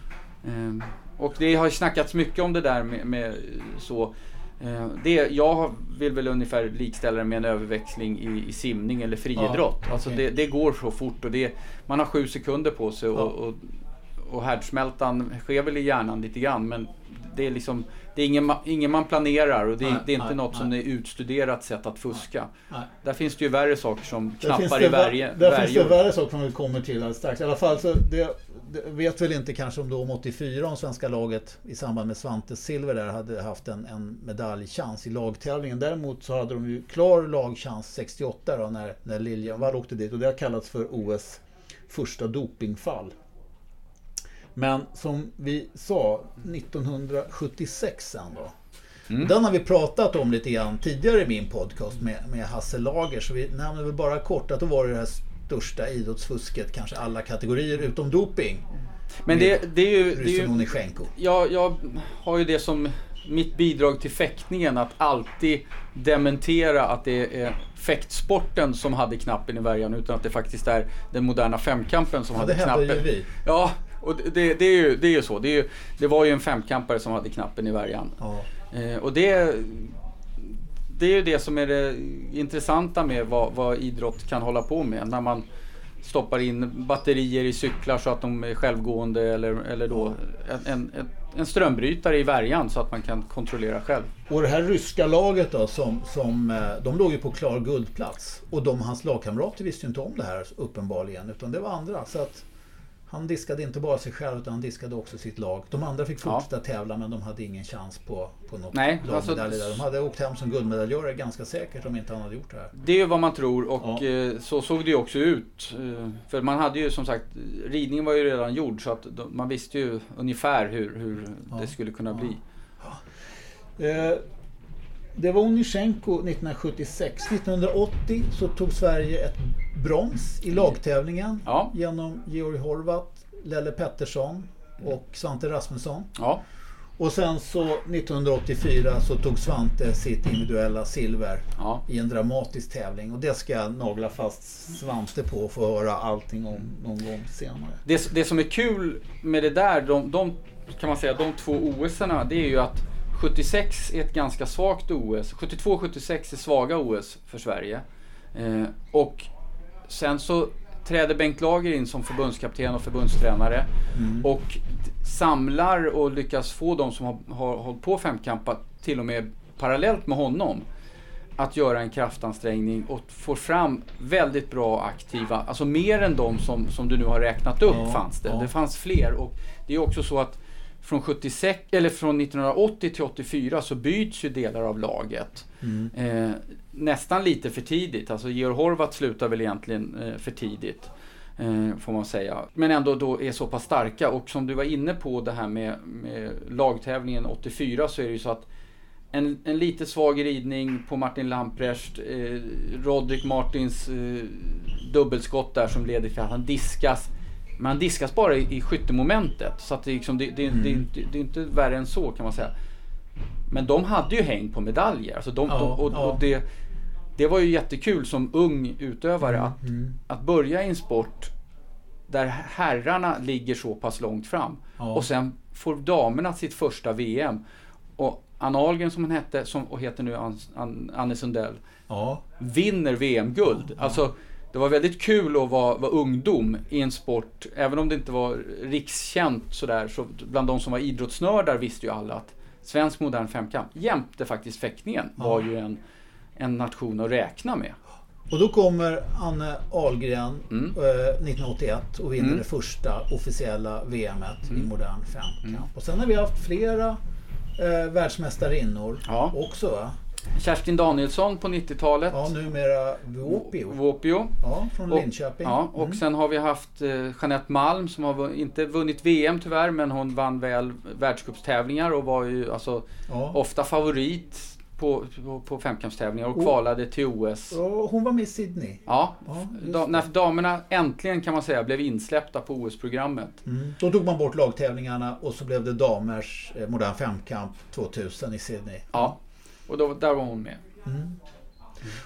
S3: Ehm, och det har snackats mycket om det där med, med så. Eh, det, jag vill väl ungefär likställa det med en överväxling i, i simning eller friidrott.
S1: Ja,
S3: Alltså
S1: okej.
S3: det, det går så fort och det, man har sju sekunder på sig och,
S1: Ja.
S3: och, och härdsmältan sker väl i hjärnan lite grann men det är liksom det är ingen, ingen man planerar och det, är-
S1: Nej,
S3: det är inte
S1: nej,
S3: något som
S1: nej.
S3: är utstuderat sätt att fuska. Där finns det ju värre saker som knappar
S1: det
S3: i
S1: vä-
S3: värje,
S1: Där finns det värre saker som vi kommer till alldeles strax. I alla fall så det, det vet väl inte kanske om då om 84 om svenska laget i samband med Svante Silver där hade haft en, en medaljchans i lagtävlingen. Däremot så hade de ju klar lagchans 68 då när, när Liljenvall åkte dit och det har kallats för OS första dopingfall. Men som vi sa 1976 sen då.
S3: Mm.
S1: Den har vi pratat om lite grann tidigare i min podcast med, med Hasse Lager. Så vi nämner väl bara kort att då var det det här största idrottsfusket, kanske alla kategorier utom doping.
S3: Men det, det är ju... Det är ju jag, jag har ju det som mitt bidrag till fäktningen att alltid dementera att det är fäktsporten som hade knappen i värjan utan att det faktiskt är den moderna femkampen som
S1: Ja,
S3: hade
S1: det hävdar
S3: knappen.
S1: ju vi.
S3: Ja, och det, det, är ju, det är ju så. Det, ju, det var ju en femkampare som hade knappen i värjan.
S1: Ja.
S3: Eh, och det, det är ju det som är det intressanta med vad, vad idrott kan hålla på med. När man stoppar in batterier i cyklar så att de är självgående eller, eller då en, en, en- en strömbrytare i värjan så att man kan kontrollera själv.
S1: Och det här ryska laget då, som, som, eh, de låg ju på klar guldplats. Och de, hans lagkamrater visste ju inte om det här uppenbarligen, utan det var andra. Så att han diskade inte bara sig själv, utan han diskade också sitt lag. De andra fick
S3: Ja.
S1: fortsätta tävla, men de hade ingen chans på, på något
S3: Nej, alltså-
S1: där. De hade åkt hem som guldmedaljörer ganska säkert om inte han hade gjort det här.
S3: Det är vad man tror och
S1: Ja.
S3: eh, så såg det ju också ut. Eh, för man hade ju som sagt, ridningen var ju redan gjord så att man visste ju ungefär hur, hur
S1: Ja.
S3: det skulle kunna bli.
S1: Eh, Det var Onisjenko 1976. 1980 så tog Sverige ett brons i lagtävlingen
S3: Ja.
S1: genom Georg Horvath, Lelle Pettersson och Svante Rasmusson.
S3: Ja,
S1: Och sen så 1984 så tog Svante sitt individuella silver
S3: ja.
S1: i en dramatisk tävling. Och det ska jag nagla fast Svante på och få höra allting om någon gång senare.
S3: Det, det som är kul med det där, de, de kan man säga, de två OS-erna, det är ju att 76 är ett ganska svagt OS. 72 och 76 är svaga OS för Sverige. Eh, och sen så träder Bengt Lager in som förbundskapten och förbundstränare. Och d- samlar och lyckas få de som har, har hållit på femkampa till och med parallellt med honom att göra en kraftansträngning och får fram väldigt bra aktiva, alltså mer än de som, som du nu har räknat upp
S1: Ja,
S3: fanns det.
S1: ja.
S3: Det fanns fler och det är också så att från 76, eller från 1980 till 84 så byts ju delar av laget.
S1: Mm.
S3: Eh, nästan lite för tidigt, alltså Georg Horvath slutar väl egentligen eh, för tidigt. Eh, får man säga. Men ändå då är så pass starka och som du var inne på det här med, med lagtävlingen 84 så är det ju så att en, en lite svag ridning på Martin Lamprecht, eh, Rodrik Martins eh, dubbelskott där som leder till att han diskas. Men han diskas bara i, i skyttemomentet. Så att det, liksom, det, det, det, är inte- det är inte värre än så kan man säga. Men de hade ju häng på medaljer. Alltså de,
S1: Ja,
S3: de, och,
S1: ja.
S3: och det, det var ju jättekul som ung utövare att,
S1: Mm.
S3: att börja i en sport där herrarna ligger så pass långt fram.
S1: Ja.
S3: Och sen får damerna sitt första VM. Och Anna Ahlgren som hon hette, som, och heter nu An, An, Anne Sundell, vinner VM-guld. Alltså, det var väldigt kul att vara, vara ungdom i en sport, även om det inte var rikskänt sådär, så bland de som var idrottsnördar visste ju alla att svensk modern femkamp, jämte faktiskt fäktningen, var ju en, en nation att räkna med.
S1: och då kommer Anne Ahlgren
S3: Mm.
S1: eh, 1981 och vinner
S3: Mm.
S1: det första officiella VMet i modern femkamp. Och sen har vi haft flera eh, världsmästarinnor
S3: Ja.
S1: också. Va?
S3: Kerstin Danielsson på 90-talet,
S1: Ja, numera Vuopio.
S3: Våpio.
S1: Ja, från
S3: Och-
S1: Linköping.
S3: Ja, och
S1: Mm.
S3: sen har vi haft eh, Jeanette Malm som har inte vunnit VM tyvärr, men hon vann väl världscupstävlingar och var ju alltså
S1: ja.
S3: ofta favorit på, på, på femkampstävlingar och
S1: Och-
S3: kvalade till OS.
S1: Och hon var med i Sydney.
S3: Ja,
S1: Ja,
S3: da, när damerna äntligen kan man säga blev insläppta på OS-programmet.
S1: Mm. Då tog man bort lagtävlingarna och så blev det damers eh, modern femkamp 2000 i Sydney.
S3: Ja, och då, där var hon med.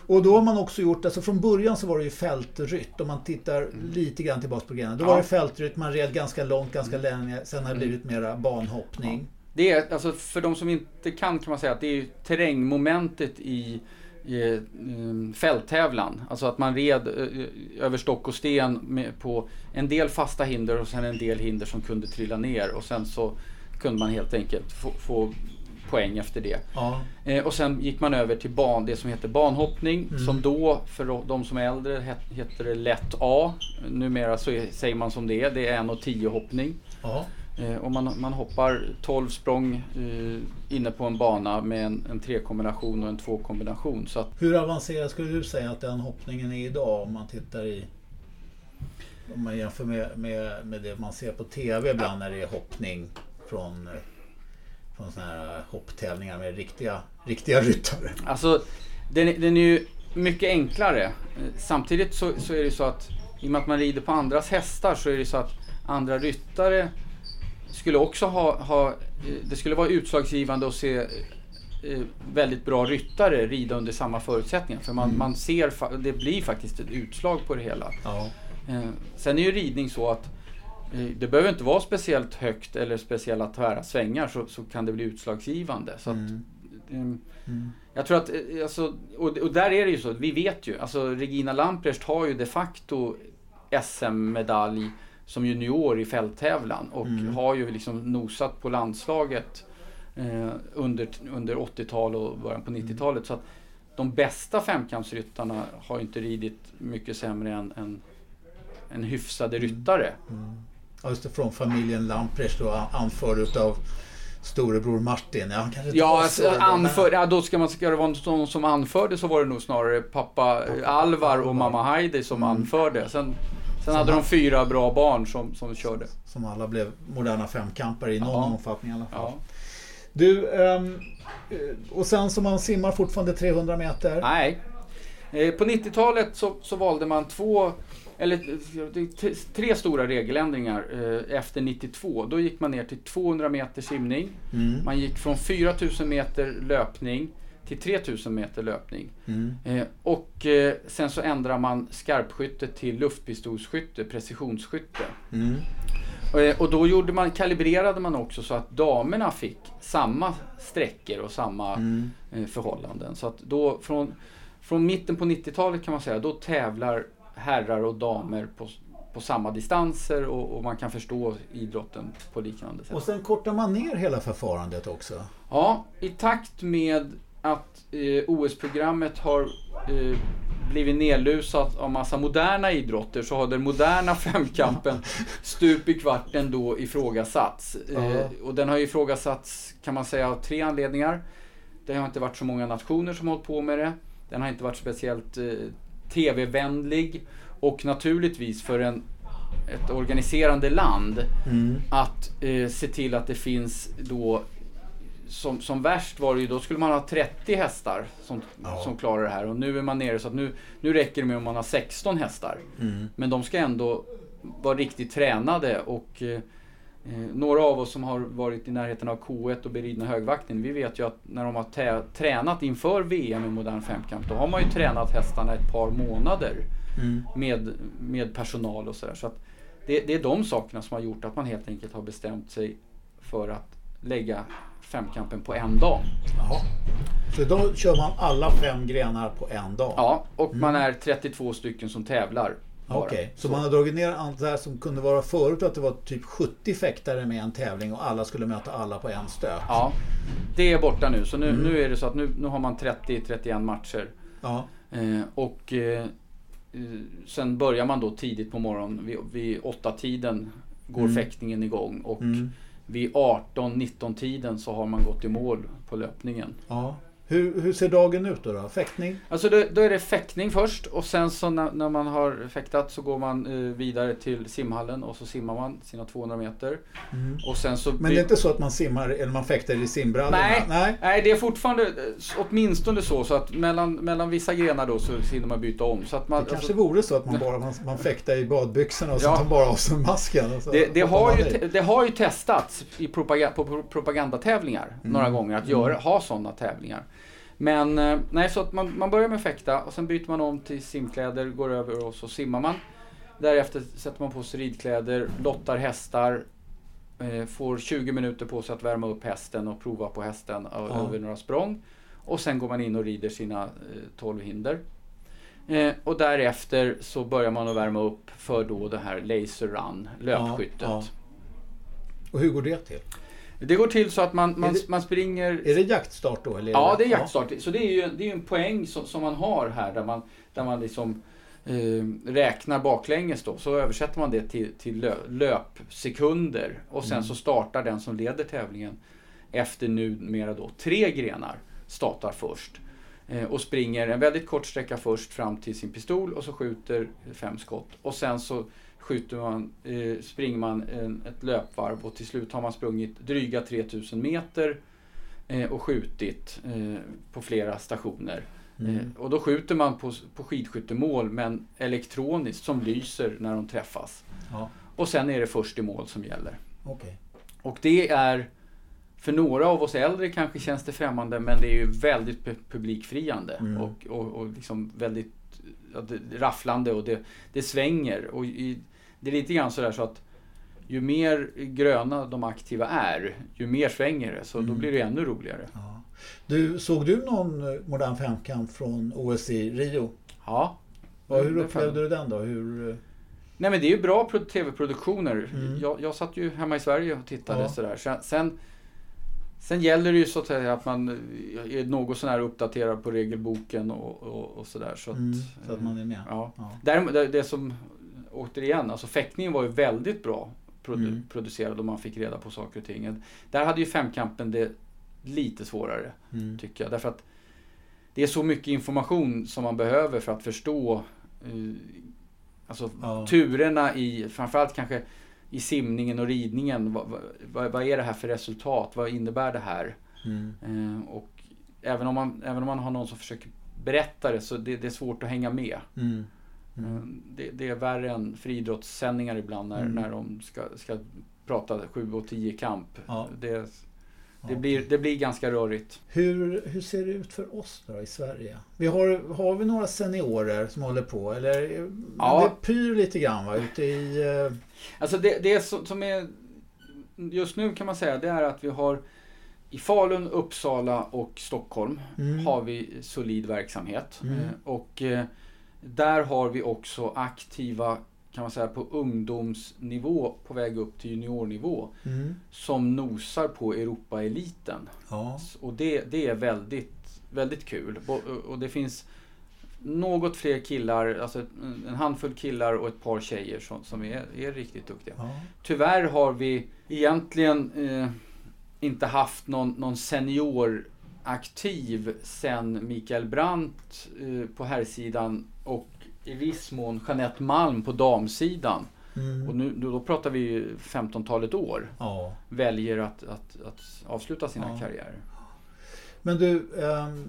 S1: Och då har man också gjort, alltså från början så var det ju fältrytt. Om man tittar lite grann tillbaka på grejerna. Då
S3: Mm. Ja.
S1: var det fältrytt, man red ganska långt, ganska länge. Sen har det
S3: Mm.
S1: blivit mera banhoppning.
S3: Det är, alltså för de som inte kan kan man säga att det är terrängmomentet i, i eh, fälttävlan. Alltså att man red eh, över stock och sten på en del fasta hinder och sen en del hinder som kunde trilla ner och sen så kunde man helt enkelt få, få poäng efter det.
S1: Ja.
S3: Eh, och sen gick man över till ban, det som heter banhoppning som då för de som är äldre het- heter det lätt A. Numera så är, säger man som det är, det är en och tio hoppning.
S1: ja.
S3: Eh, och man, man hoppar 12 språng eh, inne på en bana med en, en trekombination och en tvåkombination. Så att,
S1: Hur avancerad skulle du säga att den hoppningen är idag om man tittar i... Om man jämför med, med, med det man ser på TV ibland när det är hoppning från, från såna här hopptävlingar med riktiga, riktiga ryttare.
S3: alltså, den, är- den är ju mycket enklare. Eh, samtidigt så, så är det så att i och med att man rider på andras hästar så är det så att andra ryttare skulle också ha, ha, det skulle vara utslagsgivande att se eh, väldigt bra ryttare rida under samma förutsättningar. För man, man ser, det blir faktiskt ett utslag på det hela.
S4: Ja.
S3: Eh, sen är ju ridning så att eh, det behöver inte vara speciellt högt eller speciella tvära svängar så, så kan det bli utslagsgivande. Så att,
S4: Mm.
S3: eh, Jag tror att, eh, alltså, och, och där är det ju så, vi vet ju, alltså Regina Lamprecht har ju de facto SM-medalj som junior i fälttävlan och har ju liksom nosat på landslaget eh, under, under 80-tal och början på 90-talet. Så att de bästa femkampsryttarna har ju inte ridit mycket sämre än, än, än hyfsade ryttare.
S4: Ja, just det, från familjen Lamprecht då, anförd utav storebror Martin. Ja,
S3: Ja, alltså, anför, ja, då ska, man, ska det vara någon som anförde så var det nog snarare pappa eh, Alvar och mamma Heidi som
S4: Mm.
S3: anförde. Sen, sen hade de fyra bra barn som, som körde.
S4: Som alla blev moderna femkampare i någon
S3: Ja.
S4: omfattning i alla fall.
S3: Ja.
S4: Du, ehm, eh, och sen så man simmar fortfarande 300 meter.
S3: Nej. Eh, På 90-talet så, så valde man två, eller tre stora regeländringar eh, efter 92. Då gick man ner till 200 meter simning.
S4: Mm.
S3: Man gick från 4000 meter löpning till 3000 meter löpning.
S4: Mm.
S3: Eh, och eh, sen så ändrar man skarpskytte till luftpistolsskytte, precisionsskytte.
S4: Mm.
S3: Och då gjorde man, kalibrerade man också så att damerna fick samma sträckor och samma
S4: Mm.
S3: förhållanden. Så att då från, från mitten på 90-talet kan man säga, då tävlar herrar och damer på, på samma distanser och, och man kan förstå idrotten på liknande sätt.
S4: Och sen kortar man ner hela förfarandet också.
S3: Ja, i takt med att eh, OS-programmet har eh, blivit nedlusat av massa moderna idrotter så har den moderna femkampen stup i kvarten då ifrågasatts. Eh,
S4: Ja.
S3: och den har ifrågasatts kan man säga av tre anledningar. Det har inte varit så många nationer som har hållit på med det. Den har inte varit speciellt eh, tv-vänlig och naturligtvis för en, ett organiserande land
S4: Mm.
S3: att eh, se till att det finns då som, som värst var det ju, då skulle man ha 30 hästar som,
S4: Ja.
S3: som klarar det här och nu är man nere så att nu, nu räcker det med om man har 16 hästar.
S4: Mm.
S3: Men de ska ändå vara riktigt tränade och eh, eh, några av oss som har varit i närheten av K1 och beridna högvakten, vi vet ju att när de har tränat inför VM i modern femkamp, då har man ju tränat hästarna ett par månader
S4: Mm.
S3: med, med personal och sådär. Så det, det är de sakerna som har gjort att man helt enkelt har bestämt sig för att lägga femkampen på en dag.
S4: Jaha. Så då kör man alla fem grenar på en dag?
S3: Ja, och man är 32 stycken som tävlar.
S4: Okej, så man har dragit ner allt det här som kunde vara förut att det var typ 70 fäktare med en tävling och alla skulle möta alla på en stöt?
S3: Ja, det är borta nu. Så nu, nu är det så att nu, nu har man 30-31 matcher.
S4: Ja.
S3: Eh, och eh, sen börjar man då tidigt på morgonen. Vid, vid åtta tiden går fäktningen igång. Och
S4: Mm.
S3: vid 18-19 tiden så har man gått i mål på löpningen.
S4: ja. Hur, hur ser dagen ut då? då? Fäktning?
S3: Alltså då, då är det fäktning först och sen så när, när man har fäktat så går man eh, vidare till simhallen och så simmar man sina 200 meter. Och sen så
S4: Mm. Men det är inte så att man simmar eller man fäktar i simbrallorna?
S3: Nej,
S4: Nej.
S3: nej, det är fortfarande eh, åtminstone så, så att mellan, mellan vissa grenar då så hinner man byta om. Så att man,
S4: Det kanske
S3: alltså,
S4: vore så att man bara man, man fäktar i badbyxorna och så
S3: Ja.
S4: tar man bara av sig masken. Så
S3: det, det, har ju, det har ju testats i propaga, på pro- propagandatävlingar några gånger att göra, ha sådana tävlingar. Men eh, nej, så att man, man börjar med fäkta och sen byter man om till simkläder, går över och så simmar man. Därefter sätter man på sig ridkläder, lottar hästar, eh, får 20 minuter på sig att värma upp hästen och prova på hästen ö-
S4: Ja.
S3: över några språng. Och sen går man in och rider sina eh, 12 hinder. Eh, och därefter så börjar man att värma upp för då det här laser run, löpskyttet.
S4: Ja, ja. Och hur går det till?
S3: Det går till så att man, man,
S4: det-
S3: man springer...
S4: Är det jaktstart då? Eller
S3: Ja, det är jaktstart. Så det är ju, det är ju en poäng som, som man har här där man, där man liksom eh, räknar baklänges då. Så översätter man det till, till lö, löpsekunder och sen så startar den som leder tävlingen efter numera då tre grenar startar först. Eh, och springer en väldigt kort sträcka först fram till sin pistol och så skjuter fem skott. Och sen så skjuter man, eh, springer man en, ett löpvarv och till slut har man sprungit dryga 3000 meter eh, och skjutit eh, på flera stationer.
S4: Mm.
S3: Eh, och då skjuter man på, på skidskyttemål men elektroniskt som lyser när de träffas.
S4: Ja,
S3: Och sen är det först i mål som gäller.
S4: okej.
S3: Och det är, för några av oss äldre kanske känns det främmande, men det är ju väldigt pu- publikfriande.
S1: Mm.
S3: Och, och, och liksom väldigt rafflande och det, det svänger. Och i, det är lite grann sådär så att ju mer gröna de aktiva är, ju mer svänger det. Så då
S1: Mm.
S3: blir det ännu roligare.
S1: Ja. Du, såg du någon eh, modern femkamp från OS i Rio?
S3: Ja.
S1: Ja, hur upplevde du den då? Hur, eh,
S3: Nej men det är ju bra pro- tv-produktioner.
S1: Mm.
S3: Jag, jag satt ju hemma i Sverige och tittade
S1: Ja.
S3: sådär. Sen, sen, sen gäller det ju så att säga att man är något sånär uppdaterad på regelboken och, och, och sådär. Så att,
S1: mm, så att man är med?
S3: Ja.
S1: Ja.
S3: Däremot, det, det som, återigen, alltså fäktningen var ju väldigt bra produ-
S1: Mm.
S3: producerad och man fick reda på saker och ting. Där hade ju femkampen det lite svårare,
S1: Mm.
S3: tycker jag. Därför att det är så mycket information som man behöver för att förstå eh, alltså,
S1: Ja.
S3: turerna i, framförallt kanske i simningen och ridningen. Vad, vad, vad är det här för resultat? Vad innebär det här?
S1: Mm.
S3: Eh, och även om, man, även om man har någon som försöker berätta det så det, det är svårt att hänga med.
S1: Mm.
S3: Eh, Det, det är värre än friidrottssändningar ibland när,
S1: Mm.
S3: när de ska, ska prata 7 och 10 kamp.
S1: Ja.
S3: Det, det, blir, det blir ganska rörigt.
S1: Hur, hur ser det ut för oss då i Sverige? Vi har, har vi några seniorer som håller på? Eller,
S3: Ja.
S1: Det pyr lite grann va? Ute i... eh,
S3: Alltså det, det som, som är just nu kan man säga det är att vi har i Falun, Uppsala och Stockholm
S1: Mm.
S3: har vi solid verksamhet.
S1: Mm.
S3: Eh, Och där har vi också aktiva kan man säga på ungdomsnivå på väg upp till juniornivå
S1: Mm.
S3: som nosar på Europaeliten.
S1: Ja.
S3: Och det, det är väldigt, väldigt kul. Och det finns något fler killar, alltså en handfull killar och ett par tjejer som, som är, är riktigt duktiga.
S1: ja.
S3: Tyvärr har vi egentligen eh, inte haft någon, någon senior aktiv sen Mikael Brandt eh, på herrsidan och i viss mån Jeanette Malm på damsidan.
S1: Mm.
S3: Och nu, då, då pratar vi ju 15-talet år.
S1: ja.
S3: Väljer att, att, att avsluta sina
S1: Ja.
S3: karriärer.
S1: Men du, ehm,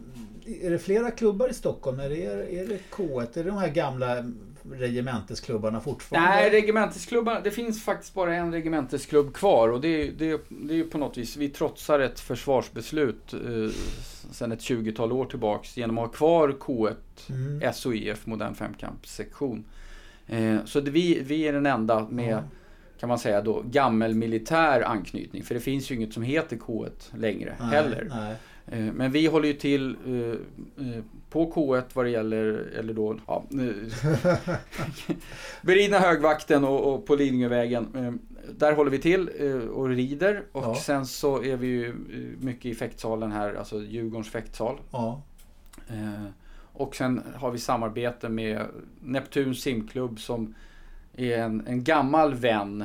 S1: är det flera klubbar i Stockholm? Är det, är det K1? Är det de här gamla regementesklubbarna fortfarande?
S3: Nej, regementesklubbarna, det finns faktiskt bara en regementesklubb kvar och det, är- det, det är ju på något vis, vi trotsar ett försvarsbeslut eh, sedan ett 20-tal år tillbaks genom att ha kvar K1
S1: Mm.
S3: SOIF, modern femkampssektion. Eh, så det, vi, vi är den enda med,
S1: Ja.
S3: kan man säga då, gammelmilitär anknytning. För det finns ju inget som heter K1 längre
S1: Nej,
S3: heller.
S1: Nej.
S3: Eh, Men vi håller ju till eh, eh, på K1 vad det gäller, eller då, ja, eh, beridna högvakten och, och på Lidingövägen. Där håller vi till eh, och rider och
S1: Ja.
S3: sen så är vi ju eh, mycket i fäktsalen här, alltså Djurgårdens fäktsal.
S1: Ja.
S3: Eh, Och sen har vi samarbete med Neptuns simklubb som är en, en gammal vän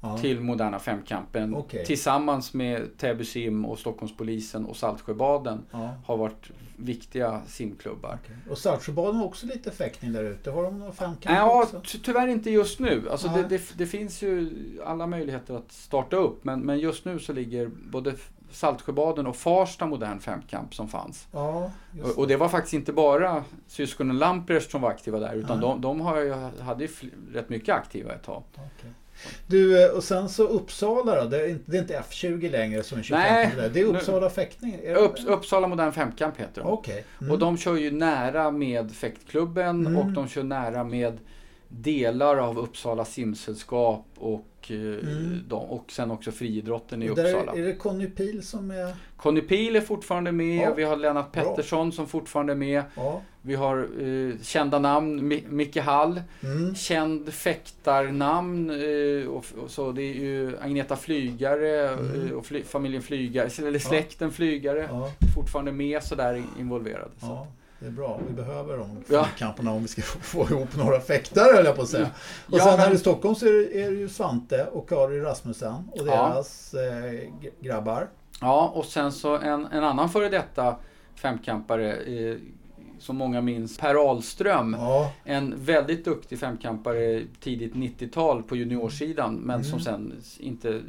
S1: Ja.
S3: till Moderna Femkampen.
S1: Okej.
S3: Tillsammans med Täby sim och Stockholmspolisen och Saltsjöbaden har varit viktiga simklubbar.
S1: okej. Och Saltsjöbaden har också lite fäktning där ute. Har de någon femkamp
S3: Ja,
S1: också?
S3: ty- tyvärr inte just nu. Alltså det, det, det finns ju alla möjligheter att starta upp. Men, men just nu så ligger både Saltsjöbaden och Farsta modern femkamp som fanns.
S1: Ja, just
S3: Och, och det var faktiskt inte bara syskonen Lamprecht som var aktiva där. Utan de, de har ju, hade rätt mycket aktiva ett tag.
S1: Okej. Du, eh, och sen så Uppsala då? Det är inte, det är inte F20 längre som 25
S3: Nej,
S1: där. Det är
S3: nu-
S1: Uppsala fäktning? Är
S3: Upp, Uppsala modern femkamp heter de.
S1: Okej. Mm.
S3: Och de kör ju nära med fäktklubben
S1: Mm.
S3: och de kör nära med delar av Uppsala simsällskap och,
S1: Mm.
S3: de, och sen också friidrotten i
S1: Och där
S3: Uppsala.
S1: Är det Conny Pil som är...
S3: Conny Pil är fortfarande med,
S1: Ja.
S3: vi har Lennart
S1: Bra.
S3: Pettersson som fortfarande är med.
S1: Ja.
S3: Vi har eh, kända namn, Mi- Micke Hall,
S1: Mm.
S3: känd fäktarnamn eh, och, och så. Det är ju Agneta Flygare
S1: Mm.
S3: eh, och fly, familjen Flygare, eller släkten Flygare,
S1: Ja.
S3: fortfarande med sådär involverade. Så.
S1: Ja, det är bra. Vi behöver de
S3: Ja.
S1: femkamperna om vi ska få ihop några fäktare höll jag på att säga. Och
S3: Ja,
S1: sen här
S3: men-
S1: i Stockholm så är det, är det ju Svante och Kari Rasmussen och
S3: Ja.
S1: deras eh, g- grabbar.
S3: Ja, och sen så en, en annan före detta femkampare eh, som många minns, Per Ahlström.
S1: Ja,
S3: En väldigt duktig femkampare tidigt 90-tal på juniorsidan men
S1: Mm.
S3: som sen inte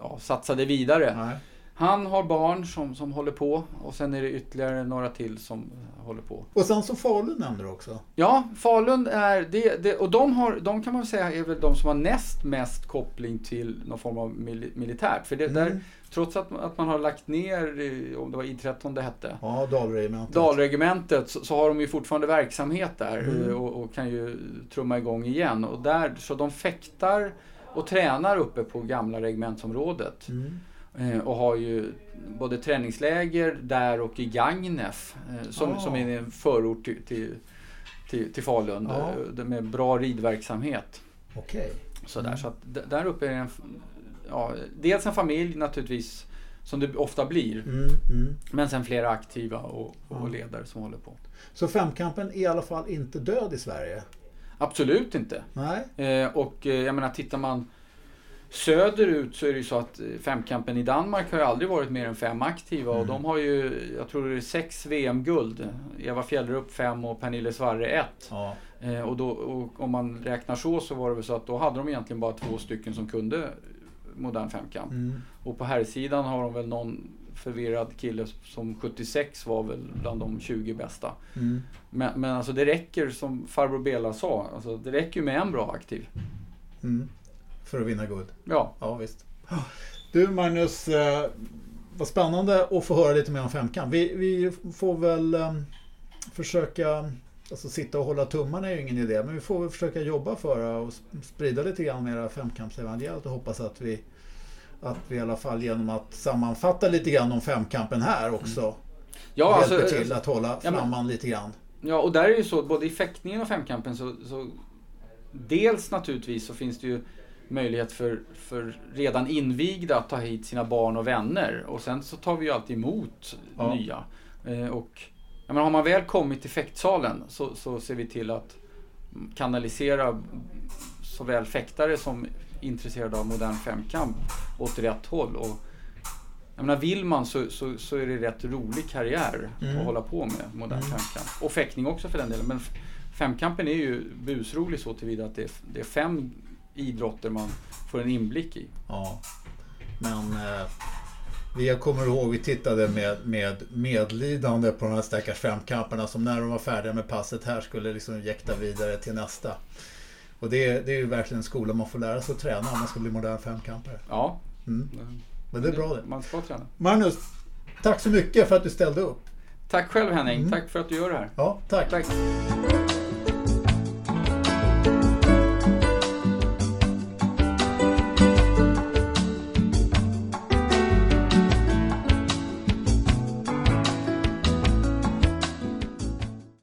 S3: ja, satsade vidare.
S1: nej.
S3: Han har barn som, som håller på och sen är det ytterligare några till som håller på.
S1: Och sen så Falun nämnde du också.
S3: Ja, Falun är det, det och de, har, de kan man säga är väl de som har näst mest koppling till någon form av mil, militärt. För det,
S1: Mm.
S3: där, trots att, att man har lagt ner, om det var I13 det hette,
S1: Ja, Dalregementet.
S3: Dalregementet så, så har de ju fortfarande verksamhet där
S1: Mm.
S3: eh, och, och kan ju trumma igång igen. Och där, så de fäktar och tränar uppe på gamla regementsområdet.
S1: Mm.
S3: Eh, och har ju både träningsläger där och i Gagnef eh, som,
S1: Ah.
S3: som är en förort till, till, till, till Falun det med bra ridverksamhet.
S1: Okej.
S3: Sådär.
S1: Mm.
S3: Så att där uppe är en, ja, dels en familj naturligtvis som det ofta blir.
S1: Mm, mm.
S3: Men sen flera aktiva och, och ledare som håller på.
S1: Så femkampen är i alla fall inte död i Sverige?
S3: Absolut inte.
S1: Nej?
S3: Eh, och jag menar tittar man söderut så är det ju så att eh, femkampen i Danmark har ju aldrig varit mer än fem aktiva och
S1: Mm.
S3: de har ju, jag tror det är sex VM-guld. Eva Fjällrup fem och Pernille Svarre ett.
S1: Ja.
S3: Eh, och, då, och om man räknar så så var det väl så att då hade de egentligen bara två stycken som kunde modern femkamp.
S1: Mm.
S3: Och på herrsidan har de väl någon förvirrad kille som 76 var väl bland de 20 bästa.
S1: Mm.
S3: Men, men alltså det räcker som farbror Bela sa, alltså det räcker ju med en bra aktiv.
S1: Mm. För att vinna guld?
S3: Ja,
S1: Ja, visst. Du Magnus, eh, vad spännande att få höra lite mer om femkamp. Vi, vi får väl eh, försöka, alltså sitta och hålla tummarna är ju ingen idé, men vi får väl försöka jobba för att sprida lite grann mera femkampsevangeliet och hoppas att vi, att vi i alla fall genom att sammanfatta lite grann om femkampen här också
S3: ja alltså,
S1: hjälper till att hålla
S3: ja,
S1: flamman lite grann.
S3: Ja, och där är det ju så, både i fäktningen och femkampen så, så Dels naturligtvis så finns det ju möjlighet för, för redan invigda att ta hit sina barn och vänner. Och sen så tar vi ju alltid emot
S1: Ja.
S3: nya. Eh, och jag menar, har man väl kommit till fäktsalen så, så ser vi till att kanalisera såväl fäktare som intresserade av modern femkamp åt rätt håll. Och, jag menar, vill man så, så, så är det rätt rolig karriär
S1: Mm.
S3: att hålla på med modern
S1: Mm.
S3: femkamp. Och fäktning också för den delen. Men femkampen är ju busrolig så tillvida att det är, det är fem idrotter man får en inblick i.
S1: Ja. Men eh, vi jag kommer ihåg, vi tittade med, med medlidande på de här stackars femkamperna som när de var färdiga med passet här skulle liksom jäkta vidare till nästa. Och det, är- det är ju verkligen en skola man får lära sig att träna om man ska bli modern femkampare.
S3: Ja,
S1: Mm. Men det är bra det.
S3: Man ska träna.
S1: Magnus, tack så mycket för att du ställde upp.
S3: Tack själv Henning,
S1: Mm.
S3: tack för att du gör det här.
S1: Ja, tack.
S3: Tack.